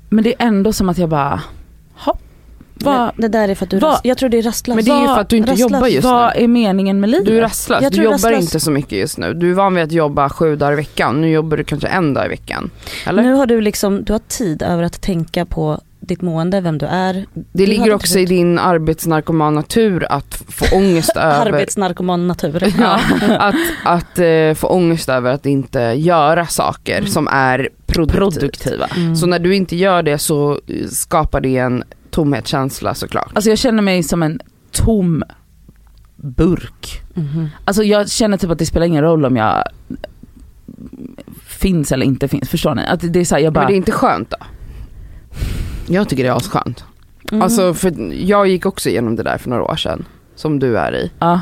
Men det är ändå som att jag bara, vad, Det, där är för att du vad- rast, Jag tror det är rastlöst. Men det är ju Vad- för att du inte rastlös. jobbar just vad nu. är meningen med livet? Du är rastlös, Jag du jobbar rastlös- inte så mycket just nu. Du är van vid att jobba sju dagar i veckan, nu jobbar du kanske en dag i veckan. Eller? Nu har du liksom, du har tid över att tänka på ditt mående, vem du är. det du ligger också i din arbetsnarkoman natur att få ångest över Arbetsnarkoman natur. Ja, att, att eh, få ångest över att inte göra saker Mm. som är produktivt. Produktiva. Mm. Så när du inte gör det så skapar det en tomhetskänsla såklart. Alltså jag känner mig som en tom burk. Mhm. Alltså jag känner typ att det spelar ingen roll om jag finns eller inte finns. Förstår ni? Att det är så här, jag bara, Men det är inte skönt då? Jag tycker det är asskönt. Mm. Alltså för jag gick också igenom det där för några år sedan, som du är i. ja,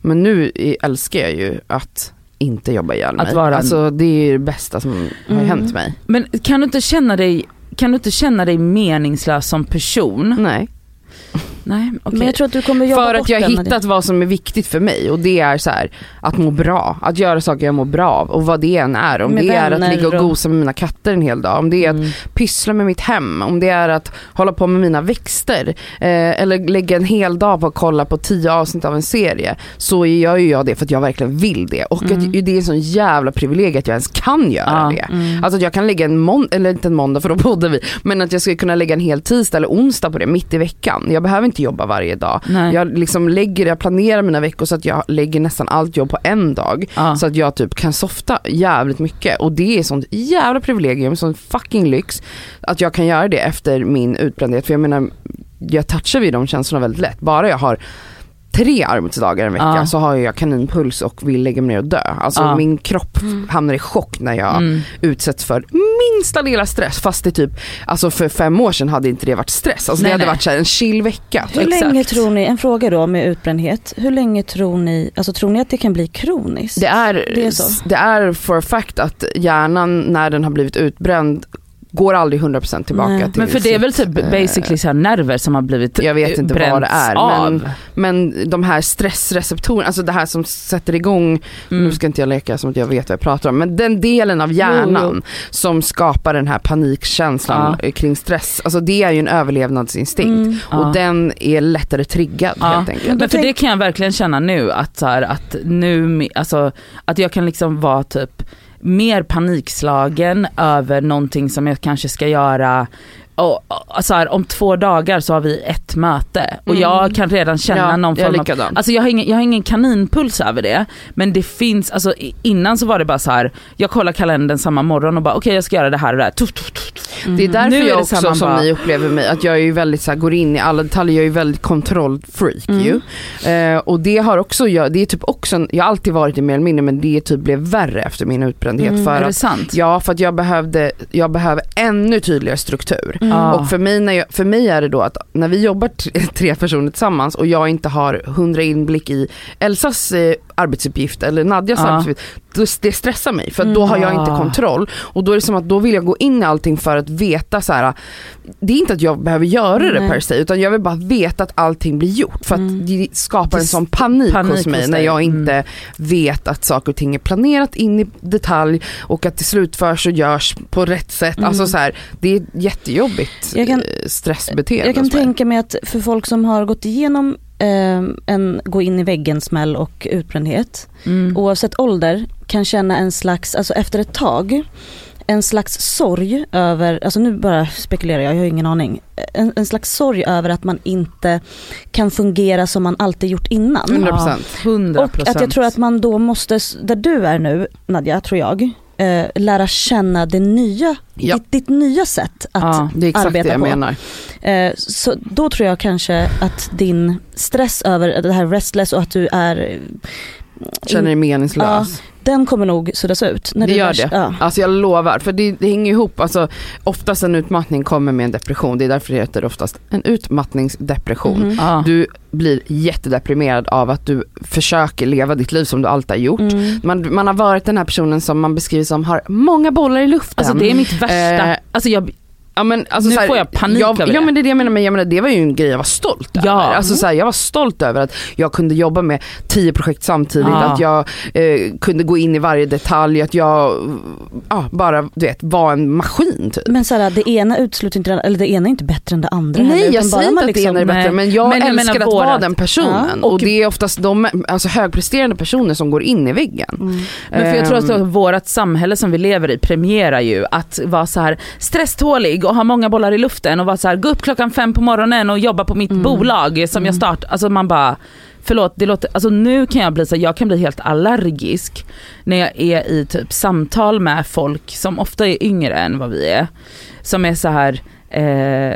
Men nu älskar jag ju att inte jobba ihjäl mig. Att vara en- Alltså det är det bästa som har Mm. hänt mig. Men kan du inte känna dig, kan du inte känna dig meningslös som person? Nej. Nej, okej. Men jag tror att du kommer jobba För att jag har hittat vad som är viktigt för mig och det är så här att må bra, att göra saker jag mår bra av och vad det än är. Om Med det är att ligga och gosa med mina katter en hel dag, om det är att Mm. pyssla med mitt hem, om det är att hålla på med mina växter eh, eller lägga en hel dag på att kolla på tio avsnitt av en serie så gör ju jag det för att jag verkligen vill det och Mm. att det är en sån jävla privilegium att jag ens kan göra Ja. det. Mm. Alltså att jag kan lägga en måndag, eller inte en måndag för då poddar vi, men att jag skulle kunna lägga en hel tisdag eller onsdag på det mitt i veckan. Jag behöver inte inte jobba varje dag. Nej. Jag liksom lägger, jag planerar mina veckor så att jag lägger nästan allt jobb på en dag. ja. Så att jag typ kan softa jävligt mycket och det är sånt jävla privilegium, sån fucking lyx att jag kan göra det efter min utbrändhet. För jag menar, jag touchar vid de känslorna väldigt lätt. Bara jag har tre arbetsdagar en vecka Ja. så har jag kaninpuls och vill lägga mig ner och dö. Alltså Ja. min kropp hamnar i chock när jag Mm. utsätts för minsta lilla stress. Fast det typ, alltså för fem år sedan hade inte det varit stress. Alltså Nej, det hade nej. varit så här en chill vecka. Hur Exakt. länge tror ni, en fråga då med utbrändhet, hur länge tror ni, alltså tror ni att det kan bli kroniskt? Det är, Det är så. det är for a fact att hjärnan när den har blivit utbränd går aldrig 100% tillbaka Nej. till Men för det är väl typ eh, basically så här nerver som har blivit Jag vet inte vad det är, av. men- Men de här stressreceptorerna, alltså det här som sätter igång, Mm. nu ska inte jag leka som att jag vet vad jag pratar om, men den delen av hjärnan som skapar den här panikkänslan Ja. eh, kring stress, alltså det är ju en överlevnadsinstinkt. Mm. Ja. Och den är lättare triggad Ja. helt enkelt. Men för det kan jag verkligen känna nu att så här, att nu, alltså att jag kan liksom vara typ mer panikslagen över någonting som jag kanske ska göra och, och, så här, om två dagar så har vi ett möte och Mm. jag kan redan känna ja, någon jag är form av. Alltså jag har, ingen, jag har ingen kaninpuls över det men det finns, alltså i- innan så var det bara så här. jag kollar kalendern samma morgon och bara okej jag ska göra det här och det här. Tuff, tuff, tuff, tuff. Det är därför Nu är jag det här också man som bara- ni upplever mig, att jag är ju väldigt så här, går in i alla detaljer, jag är ju väldigt kontrollfreak Mm. ju. Eh, och det har också, jag, det är typ också, jag har alltid varit det mer eller mindre men det typ blev värre efter min utbrändhet. Mm. För Är det att, sant? ja för att jag behövde, jag behöver ännu tydligare struktur. Mm. Och för mig, när jag, för mig är det då att när vi jobbar tre, tre personer tillsammans och jag inte har hundra inblick i Elsas eh, arbetsuppgift eller Nadjas Ja. arbetsuppgift, det stressar mig för då har jag inte kontroll. Och då är det som att då vill jag gå in i allting för att veta så här. det är inte att jag behöver göra det Nej. per se utan jag vill bara veta att allting blir gjort för att Mm. det skapar en sån panik, panik hos mig hos när jag Mm. inte vet att saker och ting är planerat in i detalj och att det slutförs och görs på rätt sätt. Mm. Alltså så här, det är ett jättejobbigt Jag kan- eh, stressbeteende. Jag kan tänka mig att för folk som har gått igenom en gå in i väggen smäll och utbrändhet, Mm. oavsett ålder, kan känna en slags, alltså efter ett tag, en slags sorg över, alltså nu bara spekulerar jag, jag har ingen aning, en, en slags sorg över att man inte kan fungera som man alltid gjort innan. 100%. Ja, 100%. Och att jag tror att man då måste, där du är nu Nadja, tror jag, eh, lära känna det nya, Ja. ditt, ditt nya sätt att Ja, Det är exakt arbeta det jag på. menar. Eh, Så då tror jag kanske att din stress över det här restless och att du är Känner dig meningslös. den kommer nog suddas ut. När Det du gör det. Ja. Alltså jag lovar, för det, det hänger ihop. Alltså, oftast en utmattning kommer med en depression, det är därför det heter oftast en utmattningsdepression. Mhm. Ja. Du blir jättedeprimerad av att du försöker leva ditt liv som du alltid har gjort. Mm. Man, man har varit den här personen som man beskriver som har många bollar i luften. Alltså det är mitt värsta, Eh, alltså jag, Ja, men, alltså, Nu så här, får jag panik jag, över Ja det. men det är det jag menar, men jag menar det var ju en grej jag var stolt Ja. över. Alltså, så här, jag var stolt över att jag kunde jobba med tio projekt samtidigt, Ja. att jag eh, kunde gå in i varje detalj, att jag ja, bara du vet, var en maskin typ. Men såhär, det ena utesluter inte det eller det ena är inte bättre än det andra heller, Nej jag utan bara säger inte att det liksom- ena är bättre nej. men jag Men jag älskar att vara vårat- den personen Ja, och, och- det är oftast de alltså, högpresterande personer som går in i väggen. Mm. Men för jag tror att Ehm, vårt samhälle som vi lever i premierar ju att vara så här stresstålig och ha många bollar i luften och vara så här gå upp klockan fem på morgonen och jobba på mitt Mm. bolag som jag Mm. start, alltså man bara Förlåt, det låter, alltså nu kan jag bli så här, jag kan bli helt allergisk när jag är i typ samtal med folk som ofta är yngre än vad vi är. Som är så här eh,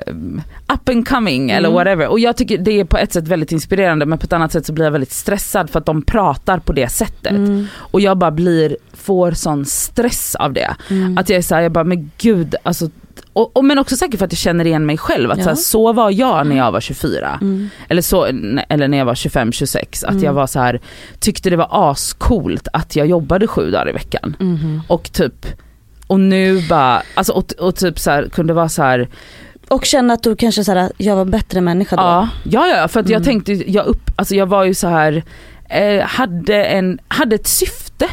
up and coming eller Mm. whatever. Och jag tycker det är på ett sätt väldigt inspirerande men på ett annat sätt så blir jag väldigt stressad för att de pratar på det sättet. Mm. Och jag bara blir, får sån stress av det. Mm. Att jag är såhär, jag bara men gud alltså och, och, men också säkert för att jag känner igen mig själv, att Ja. så, här, så var jag när jag var 24. Mm. Eller, så, eller när jag var 25-26, att Mm. jag var så här, tyckte det var ascoolt att jag jobbade sju dagar i veckan. Mhm. Och typ, och nu bara, alltså och, och typ så här, kunde vara så här, Och känna att du kanske såhär, jag var bättre människa då. ja, ja, ja för att jag Mm. tänkte, jag upp, alltså jag var ju så här, eh, hade, en, hade ett syfte.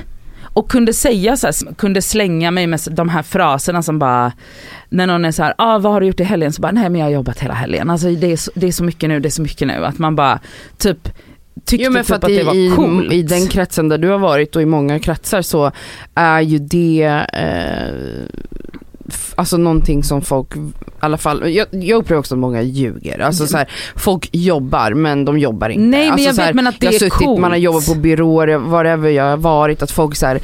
Och kunde säga så här, kunde slänga mig med de här fraserna som bara, när någon är så här, ah, vad har du gjort i helgen? Så bara, nej men jag har jobbat hela helgen. Alltså det är, så, det är så mycket nu, det är så mycket nu. Att man bara typ tyckte Jo men typ för att, att, det i, var coolt. i den kretsen där du har varit och i många kretsar så är ju det eh, alltså någonting som folk, i alla fall, jag, jag upplever också att många ljuger. Alltså så här, folk jobbar men de jobbar inte. Nej men alltså, jag så här, vet men att det är suttit, coolt. man har jobbat på byråer, whatever jag har varit, att folk så här,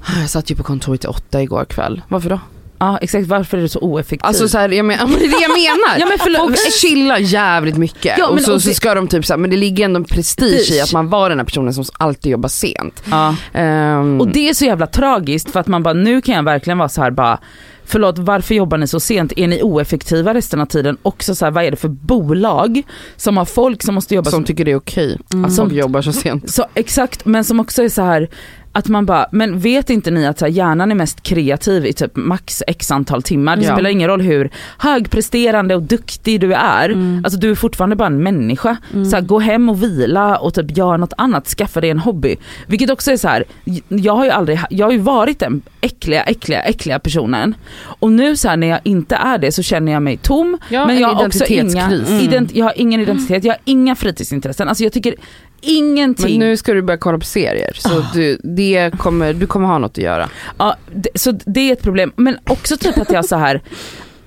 "Ah, jag satt ju på kontoret till åtta igår kväll. Varför då? Ja exakt, varför är du så oeffektiv? Alltså så här, jag men, det är det jag menar. ja, men förlåt. Folk chillar jävligt mycket Ja, och, så, och så det- ska de typ så här, men det ligger ändå en prestige, i att man var den här personen som alltid jobbar sent. ja. Ehm, Och det är så jävla tragiskt för att man bara, nu kan jag verkligen vara så här bara Förlåt varför jobbar ni så sent? Är ni oeffektiva resten av tiden? Också så här, vad är det för bolag som har folk som måste jobba som som, tycker det är okej Mm. att folk jobbar så sent. så, exakt, men som också är så här att man bara, men vet inte ni att så här, hjärnan är mest kreativ i typ max x antal timmar? Det Ja. spelar ingen roll hur högpresterande och duktig du är. Mm. Alltså du är fortfarande bara en människa. Så här, gå hem och vila och typ gör något annat, skaffa dig en hobby. Vilket också är så här, jag har ju aldrig, jag har ju varit den äckliga, äckliga, äckliga personen. Och nu så här, när jag inte är det så känner jag mig tom. Ja, men en jag har också inga, identitetskris. ident, jag har ingen identitet, jag har inga fritidsintressen. Alltså jag tycker ingenting. Men nu ska du börja kolla på serier så Ah. du, det kommer, du kommer ha något att göra. Ja, det, så det är ett problem. Men också typ att jag så här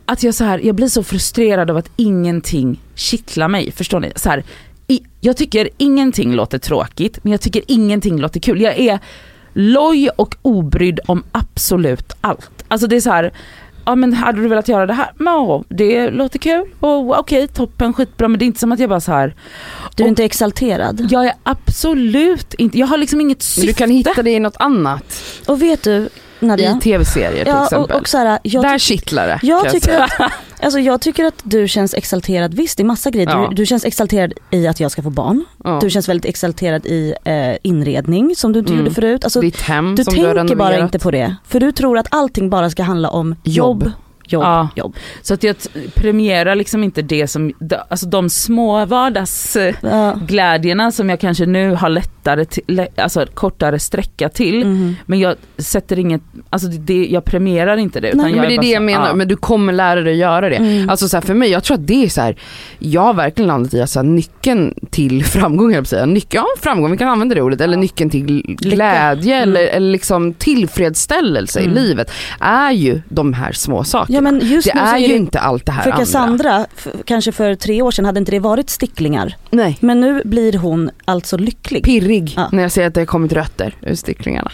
att jag så här, jag blir så frustrerad av att ingenting kittlar mig. Förstår ni? Så här, i, jag tycker ingenting låter tråkigt men jag tycker ingenting låter kul. Jag är loj och obrydd om absolut allt. Alltså det är så här, ja men hade du velat göra det här? Ja, det låter kul och okej toppen skitbra men det är inte som att jag bara så här. Du är Och- inte exalterad. jag är absolut inte, jag har liksom inget Men syfte. du kan hitta det i något annat. Och vet du Nadja? I tv-serier till ja, och, exempel. och så här, jag, Där kittlar det. jag, tycker att, alltså, jag tycker att du känns exalterad, visst det är massa grejer. Ja. Du, du känns exalterad i att jag ska få barn. Ja. Du känns väldigt exalterad i eh, inredning som du inte Mm. gjorde förut. Alltså, Ditt hem du som du har tänker bara renoverat. inte på det. För du tror att allting bara ska handla om jobb, Jobb. Jobb, Ja. jobb. Så att jag premierar liksom inte det som, alltså de små vardagsglädjerna Ja. som jag kanske nu har lättare, till, alltså kortare sträcka till. Mhm. Men jag sätter inget, alltså det- jag premierar inte det. Utan Nej, jag Men det är det så- jag menar, ja. men du kommer lära dig att göra det. Mm. Alltså så här, för mig, jag tror att det är så här. jag har verkligen landat i att så här, nyckeln till framgång, jag säga. Nyc- ja, framgång, vi kan använda det ordet, eller nyckeln till glädje Mm. eller, eller liksom tillfredsställelse Mm. i livet är ju de här små sakerna. Ja men just det nu är ju det, inte allt det här för andra. Cassandra, f- kanske för tre år sedan hade inte det varit sticklingar. Nej. Men nu blir hon alltså lycklig. Pirrig Ja. när jag ser att det har kommit rötter ur sticklingarna.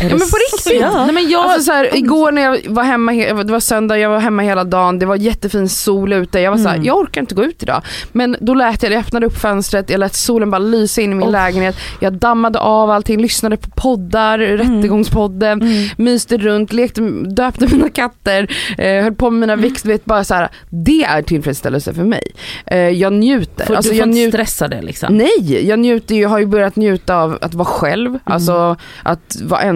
Ja men på riktigt! Ja. Nej men jag, Alltså så här, igår när jag var hemma, he- det var söndag, jag var hemma hela dagen, det var jättefin sol ute, jag var så här, Mm. jag orkar inte gå ut idag. Men då lät jag, jag öppnade upp fönstret, jag lät solen bara lysa in i min Oh. lägenhet, jag dammade av allting, lyssnade på poddar, Rättegångspodden, Mm. myste runt, lekte, döpte mina katter, eh, höll på med mina Mm. växter, vet bara så här, det är tillfredsställelse för mig. Eh, jag njuter. får, alltså, du får jag inte njuter stressa det liksom. Nej, jag njuter ju, har ju börjat njuta av att vara själv, Mm. alltså att vara ensam,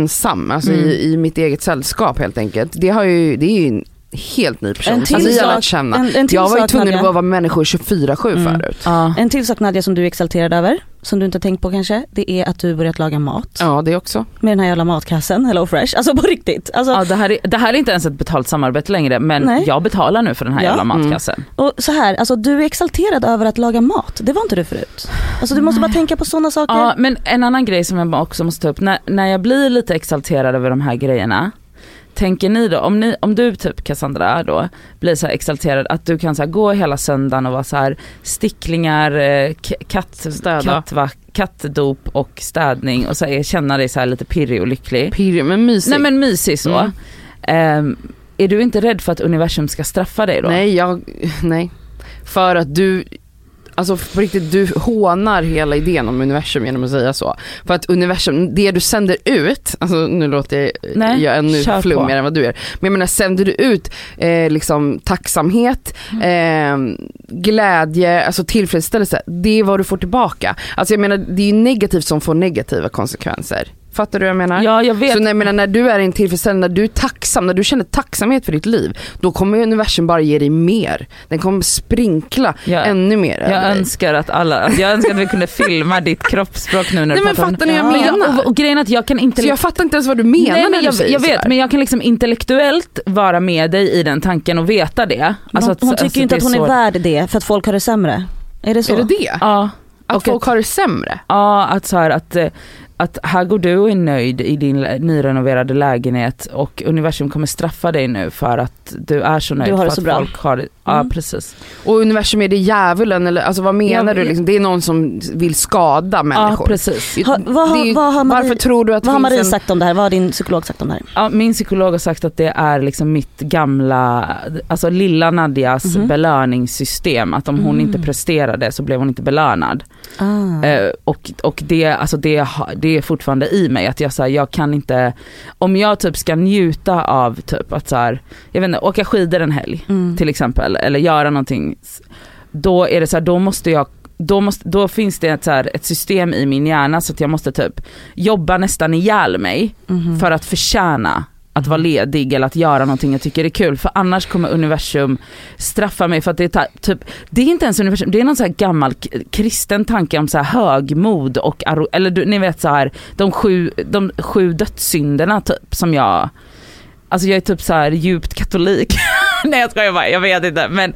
alltså Mm. i, i mitt eget sällskap helt enkelt. Det, har ju, det är ju en helt ny person. En till alltså, jag har lärt känna. En, en till jag var ju sak, tvungen Nadja. att vara människor 24-7 Mm. förut. Ja. En till sak Nadja som du är exalterad över, som du inte har tänkt på kanske, det är att du börjat laga mat. Ja det också. Med den här jävla matkassen, Hello Fresh. Alltså på riktigt. Alltså, Ja, det, här är, det här är inte ens ett betalt samarbete längre men Nej. jag betalar nu för den här Ja. jävla Mm. matkassen. Och så här, alltså du är exalterad över att laga mat. Det var inte du förut. Alltså du måste bara tänka på sådana saker. Ja men en annan grej som jag också måste ta upp, när, när jag blir lite exalterad över de här grejerna, tänker ni då, om, ni, om du typ Cassandra då, blir så här exalterad att du kan så gå hela söndagen och vara så här sticklingar, eh, katt, Städa. kattva, kattdop och städning och så här, känna dig så här lite pirrig och lycklig. Pirrig men mysig. Nej men mysig så. Mm. Ehm, är du inte rädd för att universum ska straffa dig då? nej, jag, nej. För att du, alltså på riktigt du hånar hela idén om universum genom att säga så. För att universum, det du sänder ut, alltså nu låter jag, jag ännu på. flummigare än vad du gör. Men jag menar sänder du ut eh, liksom tacksamhet, Mm. eh, glädje, alltså tillfredsställelse, det är vad du får tillbaka. Alltså jag menar det är ju negativt som får negativa konsekvenser. Fattar du vad jag menar? Ja jag vet. Så när, jag menar, när du är i en tillfredsställelse, när du är tacksam, när du känner tacksamhet för ditt liv, då kommer universum bara ge dig mer. Den kommer sprinkla Jag- ännu mer Jag dig. önskar att alla, alltså jag önskar att vi kunde filma ditt kroppsspråk nu när Nej du men fattar ni vad jag menar? och, och grejen är att jag kan inte Så jag fattar inte ens vad du menar Nej, men när jag, du säger jag vet men jag kan liksom intellektuellt vara med dig i den tanken och veta det. Men Alltså hon, att- hon alltså tycker ju inte att hon är så- värd det för att folk har det sämre. Är det så? Är det det? Ja, Att och folk har det sämre? ja att så här att eh, att här går du och är nöjd i din nyrenoverade lägenhet och universum kommer straffa dig nu för att du är så nöjd Du har det för så att bra. folk har det. Ja Mm. precis. Och universum är det djävulen eller alltså vad menar Ja, du? Liksom? Det är någon som vill skada Ja människor. precis. Ha, vad, har- Det är- vad har Marie, Varför tror du att vad har det Marie finns en... sagt om det här? Vad har din psykolog sagt om det här? Ja, min psykolog har sagt att det är liksom mitt gamla, alltså lilla Nadjas Mhm. belöningssystem. Att om hon Mm. inte presterade så blev hon inte belönad. Ah. Eh, och och det, alltså det, ha- det är fortfarande i mig att jag, så här, jag kan inte, om jag typ ska njuta av typ att så här, jag vet inte, åka skidor en helg Mm. till exempel eller göra någonting. Då är det så här, då måste jag då, måste, då finns det ett, så här, ett system i min hjärna så att jag måste typ jobba nästan ihjäl mig Mhm. för att förtjäna att vara ledig eller att göra någonting jag tycker är kul. För annars kommer universum straffa mig för att det är typ, det är inte ens universum, det är någon så här gammal kristen tanke om så här högmod och eller du, ni vet så här de sju, de sju dödssynderna typ som jag, alltså jag är typ så här djupt katolik. Nej jag skojar bara, jag vet inte. Men,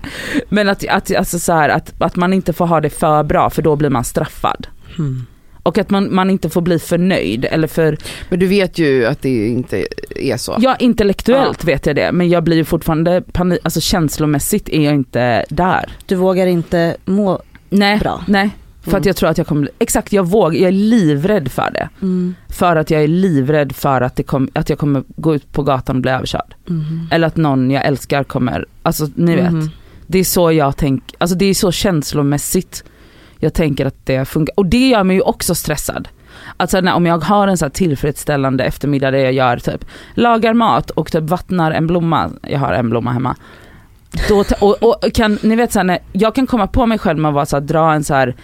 men att, att, alltså så här, att, att man inte får ha det för bra för då blir man straffad. Mm. Och att man, man inte får bli för nöjd eller för Men du vet ju att det inte är så. Ja intellektuellt vet jag det men jag blir ju fortfarande panik, alltså känslomässigt är jag inte där. Du vågar inte må Nej, bra. nej. För att Mm. jag tror att jag kommer, exakt jag vågar, jag är livrädd för det. Mm. För att jag är livrädd för att, det kom, att jag kommer gå ut på gatan och bli överkörd. Mhm. Eller att någon jag älskar kommer, alltså ni vet. Mhm. Det är så jag tänker, alltså det är så känslomässigt jag tänker att det funkar. Och det gör mig ju också stressad. Alltså när, om jag har en så tillfredsställande eftermiddag där jag gör typ, lagar mat och typ vattnar en blomma, jag har en blomma hemma. Då, och, och kan, ni vet så här, när jag kan komma på mig själv med att vara så här, dra en så här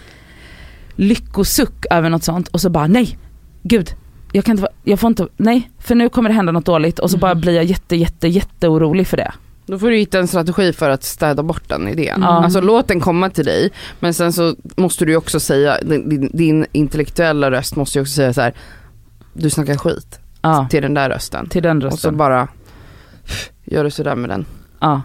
lyckosuck över något sånt och så bara nej, gud, jag kan inte, jag får inte, nej, för nu kommer det hända något dåligt och så bara blir jag jätte jätte jätte orolig för det. Då får du hitta en strategi för att städa bort den idén. Ja. Alltså låt den komma till dig men sen så måste du ju också säga, din, din- intellektuella röst måste ju också säga så här. du snackar skit Ja, till den där rösten. till den Och så rösten. bara gör du sådär med den. Ja.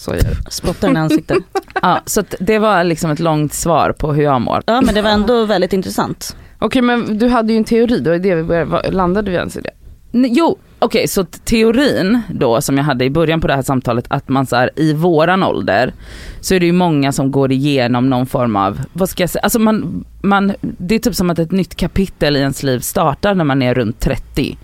Så gör. Spottar i ansiktet. Ja, så att det var liksom ett långt svar på hur jag mår. Ja men det var ändå väldigt intressant. Okej men du hade ju en teori, då är det vi började, landade vi ens i det? N- Jo, okej så t- teorin då som jag hade i början på det här samtalet att man så här, i våran ålder så är det ju många som går igenom någon form av, vad ska jag säga, alltså man, man, det är typ som att ett nytt kapitel i ens liv startar när man är runt 30.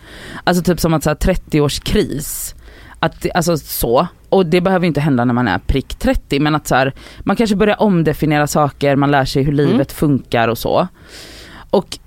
Alltså typ som att så här 30 års kris. Att, alltså så, och det behöver inte hända när man är prick 30 men att så här, man kanske börjar omdefiniera saker, man lär sig hur livet Mm. funkar och så. Och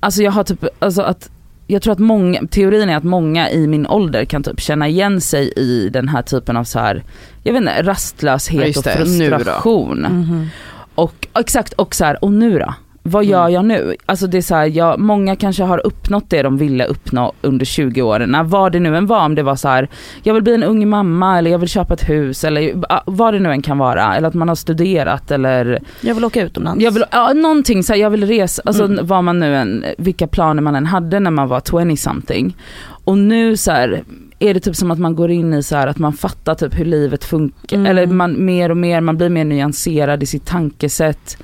alltså jag har typ, alltså att jag tror att många, teorin är att många i min ålder kan typ känna igen sig i den här typen av så här, jag vet inte, rastlöshet Ja, och frustration. Mhm. Och exakt, och så här, och nu då? Vad Mm. gör jag nu? Alltså det är så här, jag, många kanske har uppnått det de ville uppnå under 20 åren. Vad det nu än var, om det var så här, jag vill bli en ung mamma eller jag vill köpa ett hus eller vad det nu än kan vara. Eller att man har studerat eller Jag vill åka utomlands. jag vill, ja, någonting så här, jag vill resa, alltså Mm. vad man nu än, vilka planer man än hade när man var 20 something. Och nu så här, är det typ som att man går in i så här att man fattar typ hur livet funkar, Mm. eller man mer och mer, man blir mer nyanserad i sitt tankesätt.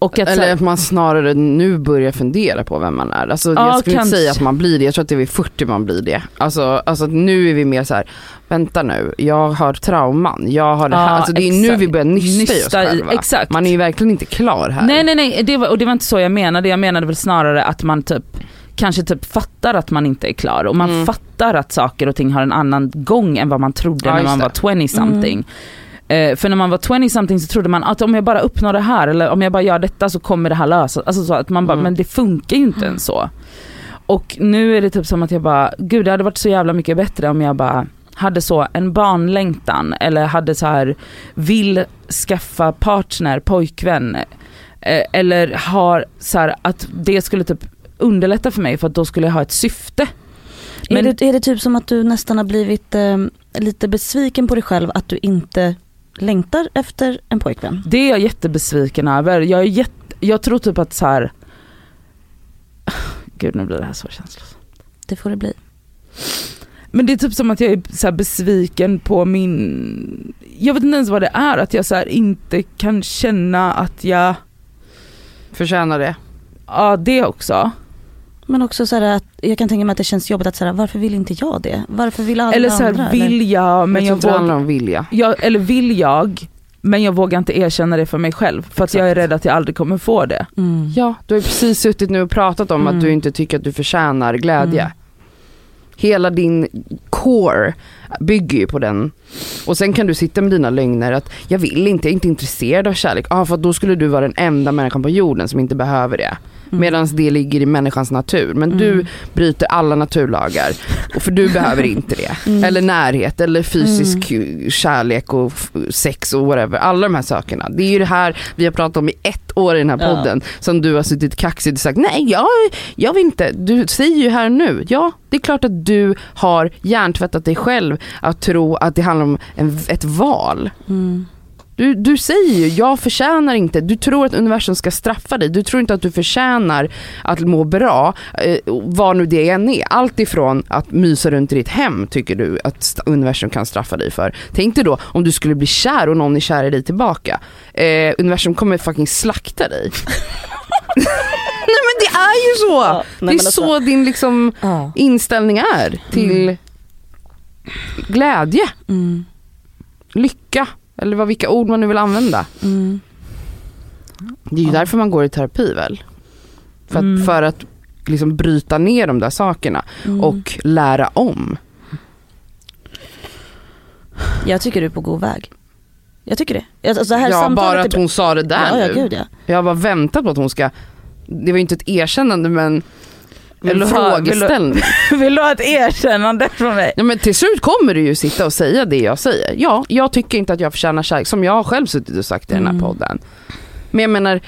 Och att Eller att man snarare nu börjar fundera på vem man är. Alltså, Ja, jag skulle kanske. inte säga att man blir det, jag tror att det är vid 40 man blir det. Alltså, alltså nu är vi mer så här: vänta nu, jag har trauman, jag har det här. Ja, alltså det är nu vi börjar nysta, i oss själva. exakt. Man är ju verkligen inte klar här. Nej nej nej, det var, och det var inte så jag menade. Jag menade väl snarare att man typ kanske typ fattar att man inte är klar och man Mm. fattar att saker och ting har en annan gång än vad man trodde Ja, när man det. var 20 something. Eh, för när man var 20 something så trodde man att om jag bara uppnår det här eller om jag bara gör detta så kommer det här lösa Alltså så att man bara, Mm. men det funkar ju inte ens så. Och nu är det typ som att jag bara, gud det hade varit så jävla mycket bättre om jag bara hade så en barnlängtan eller hade så här vill skaffa partner, pojkvän eh, eller har så här att det skulle typ underlätta för mig för att då skulle jag ha ett syfte. Är, Men- det, är det typ som att du nästan har blivit eh, lite besviken på dig själv att du inte längtar efter en pojkvän? Det är jag jättebesviken över. Jag, är jätte, jag tror typ att så här. Gud nu blir det här så känslosamt. Det får det bli. Men det är typ som att jag är så här besviken på min, jag vet inte ens vad det är, att jag så här inte kan känna att jag, Förtjänar det. Ja det också. Men också så här att jag kan tänka mig att det känns jobbigt att säga varför vill inte jag det? Varför vill alla Eller så andra? här, vill jag men jag jag, det handlar vågar, om vilja. jag, eller vill jag men jag vågar inte erkänna det för mig själv för att jag är rädd att jag aldrig kommer få det. Mm. Ja, du har ju precis suttit nu och pratat om Mm. att du inte tycker att du förtjänar glädje. Mm. Hela din core bygger ju på den. Och sen kan du sitta med dina lögner att jag vill inte, jag är inte intresserad av kärlek. Ja, för att då skulle du vara den enda människan på jorden som inte behöver det. Mm. Medan det ligger i människans natur. Men du Mm. bryter alla naturlagar. Och för du behöver inte det. Mm. Eller närhet, eller fysisk kärlek och sex och whatever. Alla de här sakerna. Det är ju det här vi har pratat om i ett år i den här Ja. podden. Som du har suttit kaxigt och sagt, nej jag, jag vill inte. Du säger ju här nu, ja det är klart att du har hjärntvättat dig själv att tro att det handlar om en, ett val. Mm. Du, du säger ju, jag förtjänar inte, du tror att universum ska straffa dig, du tror inte att du förtjänar att må bra, eh, vad nu det än är. Allt ifrån att mysa runt i ditt hem tycker du att universum kan straffa dig för. Tänk dig då om du skulle bli kär och någon är kär i dig tillbaka. Eh, universum kommer fucking slakta dig. Nej men det är ju så! Ja, nej, det är men alltså- så din liksom Ja. inställning är till Mm. glädje, Mm. lycka, eller vad, vilka ord man nu vill använda. Mm. Det är ju Ja. därför man går i terapi väl? För att, Mm. för att liksom bryta ner de där sakerna Mm. och lära om. Jag tycker du är på god väg. Jag tycker det. Alltså det här ja, samtalet bara att hon sa det där Ja, ja nu. gud ja. Jag har bara väntat på att hon ska, det var ju inte ett erkännande men Vill du ha- vill du- frågeställning. Vill du ha ett erkännande från mig? Ja, men till slut kommer du ju sitta och säga det jag säger. Ja, jag tycker inte att jag förtjänar kärlek, som jag själv suttit och sagt i den här Mm. podden. Men jag menar,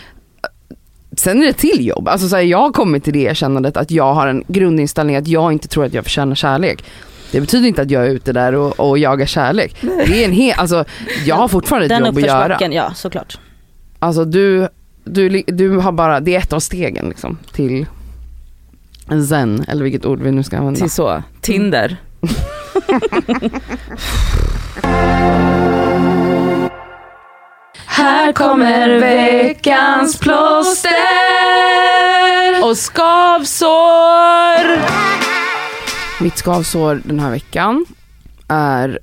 sen är det till jobb. Alltså så här, jag har kommit till det erkännandet att jag har en grundinställning att jag inte tror att jag förtjänar kärlek. Det betyder inte att jag är ute där och, och jagar kärlek. Det är en hel, alltså jag har fortfarande ett Den jobb att göra. ja såklart. Alltså du, du, du har bara, det är ett av stegen liksom till zen, eller vilket ord vi nu ska använda. Till så, Tinder. Här kommer veckans plåster. Och skavsår! Mitt skavsår den här veckan är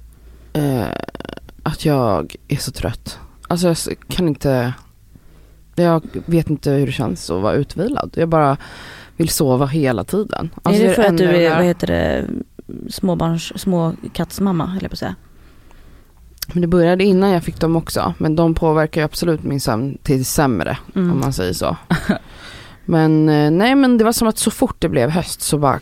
eh, att jag är så trött. Alltså jag kan inte, jag vet inte hur det känns att vara utvilad. Jag bara vill sova hela tiden. Alltså är det för att du är, vad heter det, småbarns, småkattsmamma jag på att säga. Men det började innan jag fick dem också. Men de påverkar ju absolut min sömn till sämre Mm. om man säger så. men eh, nej men det var som att så fort det blev höst så bara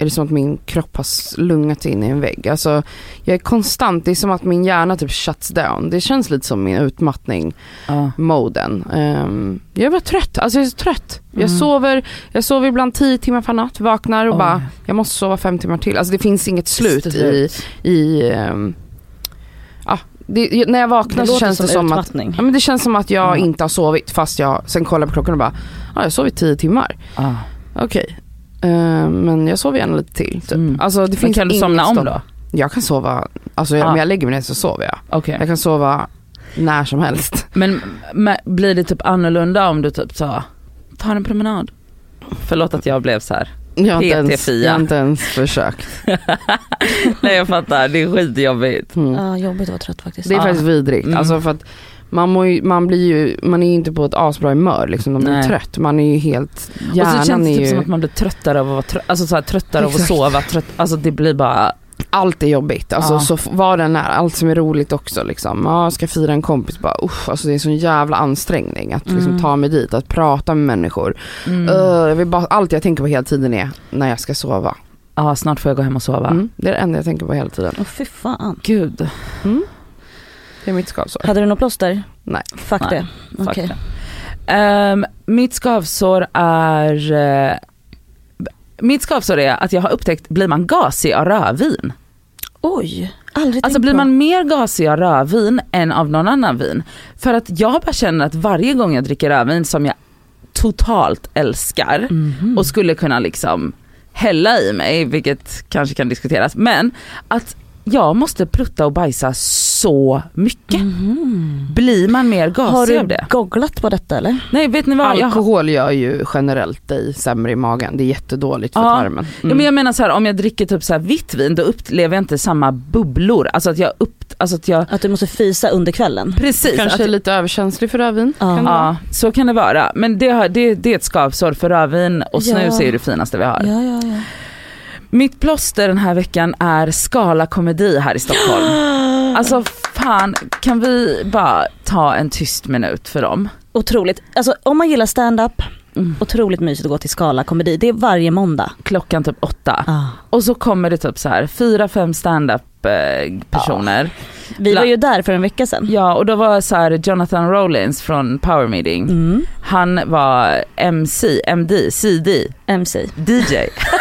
är det som att min kropp har slungats in i en vägg. Alltså jag är konstant, det är som att min hjärna typ shuts down. Det känns lite som min utmattning, Ja. moden. Ehm, jag är bara trött, alltså jag är så trött. Jag Mm. sover, jag sover ibland 10 timmar per natt, vaknar och Oj. bara, jag måste sova fem timmar till. Alltså det finns inget slut i, i ja, det, när jag vaknar Det så känns som det som att utmattning. Ja men det känns som att jag Ja. inte har sovit fast jag sen kollar på klockan och bara, ja jag har sovit 10 timmar. Ah. Okej. Eh, men jag sover gärna lite till. Typ. Mm. Alltså det Men kan du somna om då? Jag kan sova, alltså jag, Ah. när jag lägger mig ner så sover jag. Okej. Jag kan sova när som helst. Men, men blir det typ annorlunda om du typ sa, ta en promenad? Förlåt att jag blev så här. Jag har inte, ens, jag har inte ens försökt. Nej jag fattar, det är skitjobbigt. Mm. Ja, jobbigt att vara trött faktiskt. Det är Ah. faktiskt vidrigt. Mm. Alltså för att man, ju, man blir ju, man är ju inte på ett asbra humör liksom. Man blir trött. Man är ju helt, Och så hjärnan känns det typ ju, som att man blir tröttare av att vara trött, alltså så här, tröttare av att Exakt. sova, trött, alltså det blir bara, allt är jobbigt. Alltså Ja. så vad den är, allt som är roligt också liksom. Ja, jag ska fira en kompis bara, usch, alltså det är en sån jävla ansträngning att liksom Mm. ta mig dit, att prata med människor. mm. Vill bara, allt jag tänker på hela tiden är när jag ska sova. ja snart får jag gå hem och sova. Mm, det är det enda jag tänker på hela tiden. Åh fy fan. Gud, Mm. Det är mitt skavsår. Hade du något plåster? Nej. Fuck Nej, det. fuck Okej. det. Ehm, mitt skavsår är, eh, mitt skavsår är att jag har upptäckt, blir man gasig av rödvin? Oj, aldrig Alltså blir på. man mer gasig av rödvin än av någon annan vin? För att jag bara känner att varje gång jag dricker rödvin som jag totalt älskar Mhm. och skulle kunna liksom hälla i mig, vilket kanske kan diskuteras, men att jag måste prutta och bajsa så mycket. Blir man mer Har gasig du av det? googlat på detta eller? Nej vet ni vad? Jag, Alkohol gör ju generellt dig sämre i magen. Det är jättedåligt för Ja. tarmen. ja, men jag menar så här, om jag dricker typ så här vitt vin då upplever jag inte samma bubblor. Alltså att jag upp, alltså att jag, Att du måste fisa under kvällen? precis. Kanske att, är lite överkänslig för rödvin. Ja. Kan? Ja, så kan det vara. Men det, har, det, det är ett skavsår för rödvin och snus Ja. är ju det finaste vi har. Ja, ja, ja. Mitt plåster den här veckan är Skala komedi här i Stockholm. Alltså fan, kan vi bara ta en tyst minut för dem? Otroligt. Alltså om man gillar stand-up, Mm. otroligt mysigt att gå till Skala komedi. Det är varje måndag. Klockan typ åtta. Ah. Och så kommer det typ så här fyra, fem stand-up eh, personer. Vi La- var ju där för en vecka sedan. Ja och då var så här Jonathan Rollins från Power Meeting. Mm. Han var MC, MD, CD, MC. DJ.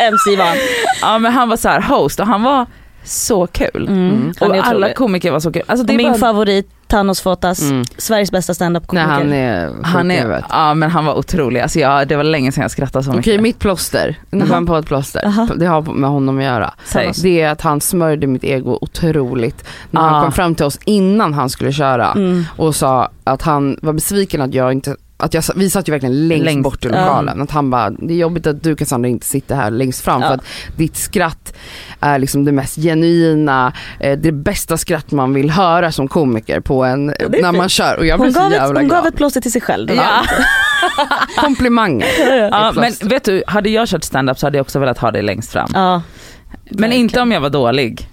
MC han. ja men han var så här host och han var så kul. Mm. Han Och alla otrolig. komiker var så kul. Alltså, det Och min bara, favorit, Thanos Fotas, Mm. Sveriges bästa standup-komiker. Nej han är han är, ja men han var otrolig. Alltså, ja, det var länge sedan jag skrattade så Okej mycket. mitt plåster, nu han på ett plåster. Aha. Det har med honom att göra. Säg. Det är att han smörjde mitt ego otroligt när Ah. han kom fram till oss innan han skulle köra Mm. och sa att han var besviken att jag inte att jag, vi satt ju verkligen längst, Längst. bort i Ja. lokalen. Att han bara, det är jobbigt att du Cassandra inte sitter här längst fram Ja. för att ditt skratt är liksom det mest genuina, eh, det bästa skratt man vill höra som komiker på en, är när man kör. Och jag Hon, gav ett, hon glad. gav ett plåster till sig själv. Ja. Komplimanger. Ja, men vet du, hade jag kört stand-up så hade jag också velat ha det längst fram. Ja. Men inte om jag var dålig.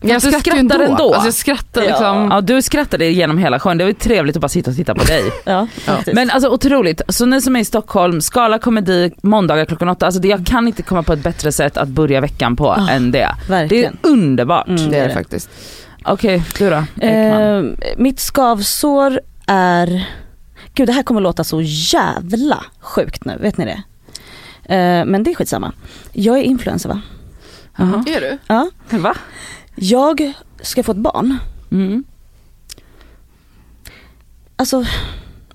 Men jag du skrattar skrattar ändå. ändå. Alltså jag skrattar Ja. liksom. Ja, du skrattade genom hela showen, det var ju trevligt att bara sitta och titta på dig. Ja, faktiskt. Men alltså otroligt, så ni som är i Stockholm, Skala komedi måndagar klockan åtta, alltså det, jag kan inte komma på ett bättre sätt att börja veckan på Ah, än det. Det är Verkligen. underbart. Mm, Det är det faktiskt. Okej, du då? Eh, mitt skavsår är, gud det här kommer låta så jävla sjukt nu, vet ni det? Eh, men det är skitsamma. Jag är influencer va? Jaha. Är du? Ja. Va? Jag ska få ett barn. Mm. Alltså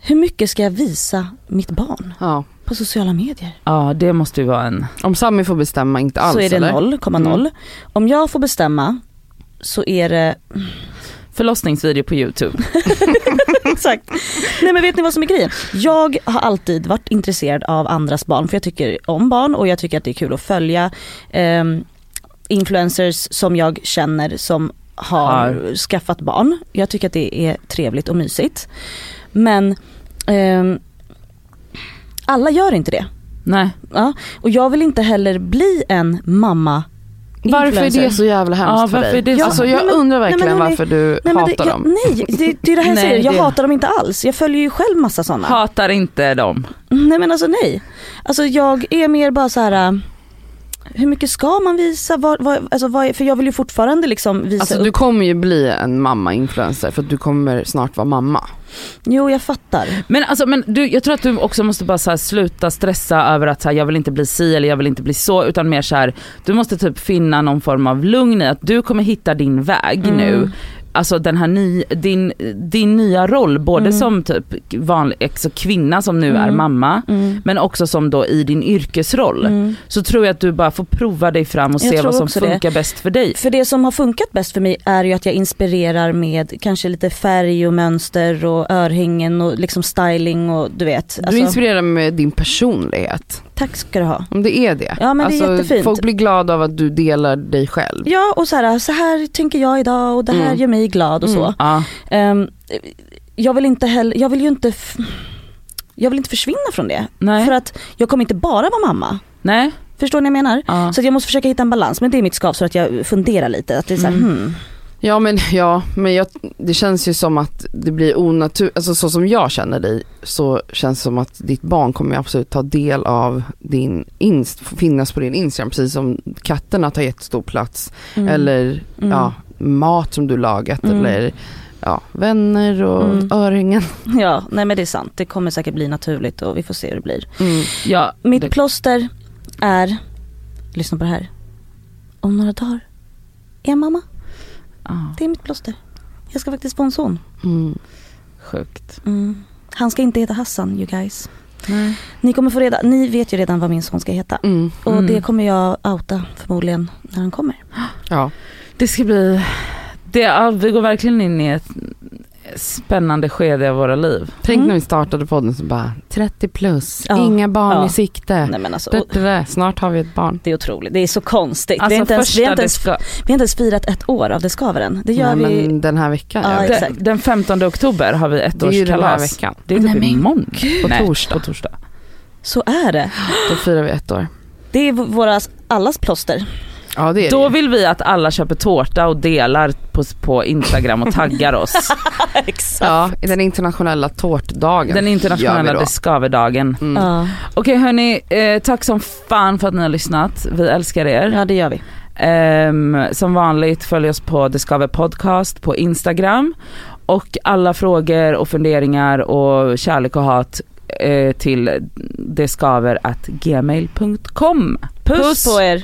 hur mycket ska jag visa mitt barn Ja. på sociala medier? Ja det måste ju vara en, Om Sami får bestämma, inte alls så är det eller? 0,0. Mm. Om jag får bestämma så är det förlossningsvideo på youtube. Exakt. Nej men vet ni vad som är grejen? Jag har alltid varit intresserad av andras barn för jag tycker om barn och jag tycker att det är kul att följa ehm, influencers som jag känner som har Har. skaffat barn. Jag tycker att det är trevligt och mysigt. Men ehm, alla gör inte det. Nej. Ja, och jag vill inte heller bli en mamma Varför är influencer. det så jävla hemskt Ja, för dig? är det så- Alltså jag men- undrar nej, men verkligen varför du Nej, hatar det, dem. Jag, nej, det, det är det här jag Nej, säger. Jag det- hatar dem inte alls. Jag följer ju själv massa sådana. Hatar inte dem. Nej men alltså nej. Alltså jag är mer bara så här. Hur mycket ska man visa? Vad, vad, alltså vad, för jag vill ju fortfarande liksom visa Alltså upp. du kommer ju bli en mamma-influencer för att du kommer snart vara mamma. Jo jag fattar. Men alltså men du, jag tror att du också måste bara så här, sluta stressa över att så här, jag vill inte bli si eller jag vill inte bli så utan mer så här, du måste typ finna någon form av lugn i att du kommer hitta din väg Mm. nu. Alltså den här ny, din, din nya roll både Mm. som typ vanlig alltså kvinna som nu är Mm. mamma Mm. men också som då i din yrkesroll. Mm. Så tror jag att du bara får prova dig fram och Jag se vad som också det. funkar bäst för dig. För det som har funkat bäst för mig är ju att jag inspirerar med kanske lite färg och mönster och örhängen och liksom styling och du vet. Du Alltså, inspirerar med din personlighet. Tack ska du ha. Om det är det. Ja, men det är alltså, jättefint. Folk blir glada av att du delar dig själv. Ja och så här, så här tänker jag idag och det här Mm. gör mig glad och så. Mm. Ja. Ehm, jag vill inte heller, jag vill ju inte jag vill inte försvinna från det. Nej. För att jag kommer inte bara vara mamma. Nej. Förstår ni vad jag menar? Ja. Så jag måste försöka hitta en balans. Men det är mitt skavsår att jag funderar lite. Att det är så här, Mm. hmm. Ja men, ja, men jag, det känns ju som att det blir onaturligt, alltså så som jag känner dig så känns det som att ditt barn kommer absolut ta del av din, inst, finnas på din Instagram precis som katterna tar jättestor plats Mm. eller Mm. ja, mat som du lagat Mm. eller ja, vänner och Mm. örhängen. Ja, nej men det är sant. Det kommer säkert bli naturligt och vi får se hur det blir. Ja, Mitt det- plåster är, lyssna på det här. Om några dagar är jag mamma. Ja, Det är mitt plåster. Jag ska faktiskt få en son. Mm. sjukt. Mm. Han ska inte heta Hassan you guys. Nej. Ni kommer få reda, ni vet ju redan vad min son ska heta. Mm. Och Mm. det kommer jag outa förmodligen när han kommer. Ja. Det ska bli, det, ja, vi går verkligen in i ett spännande skede av våra liv. Tänk Mm. när vi startade podden så bara 30 plus, Ja. inga barn Ja. i sikte. Nej men alltså, Det, det, det. Snart har vi ett barn. det är otroligt. Det är så konstigt. vi, Alltså har inte ens, vi, har inte det ens, ska, vi har inte ens firat ett år av Det skaver än. Det gör Nej, vi. men den här veckan. Ja, vi. den, den 15 oktober har vi ett det är den här årskalas. veckan. Det är typ Nej, imorgon. På Nej, torsdag. På torsdag. Så är det. Då firar vi ett år. Det är våra, allas plåster. Ja det är Då det. vill vi att alla köper tårta och delar på, på Instagram och taggar oss. Exakt. Ja, i den internationella tårtdagen. Den internationella. Deskaverdagen. Mm. Ja. Okej hörni, eh, tack som fan för att ni har lyssnat. Vi älskar er. ja, det gör vi. Ehm, som vanligt följ oss på Discover Podcast på Instagram. Och alla frågor och funderingar och kärlek och hat eh, till deskaver.gmail.com. Puss! Puss på er.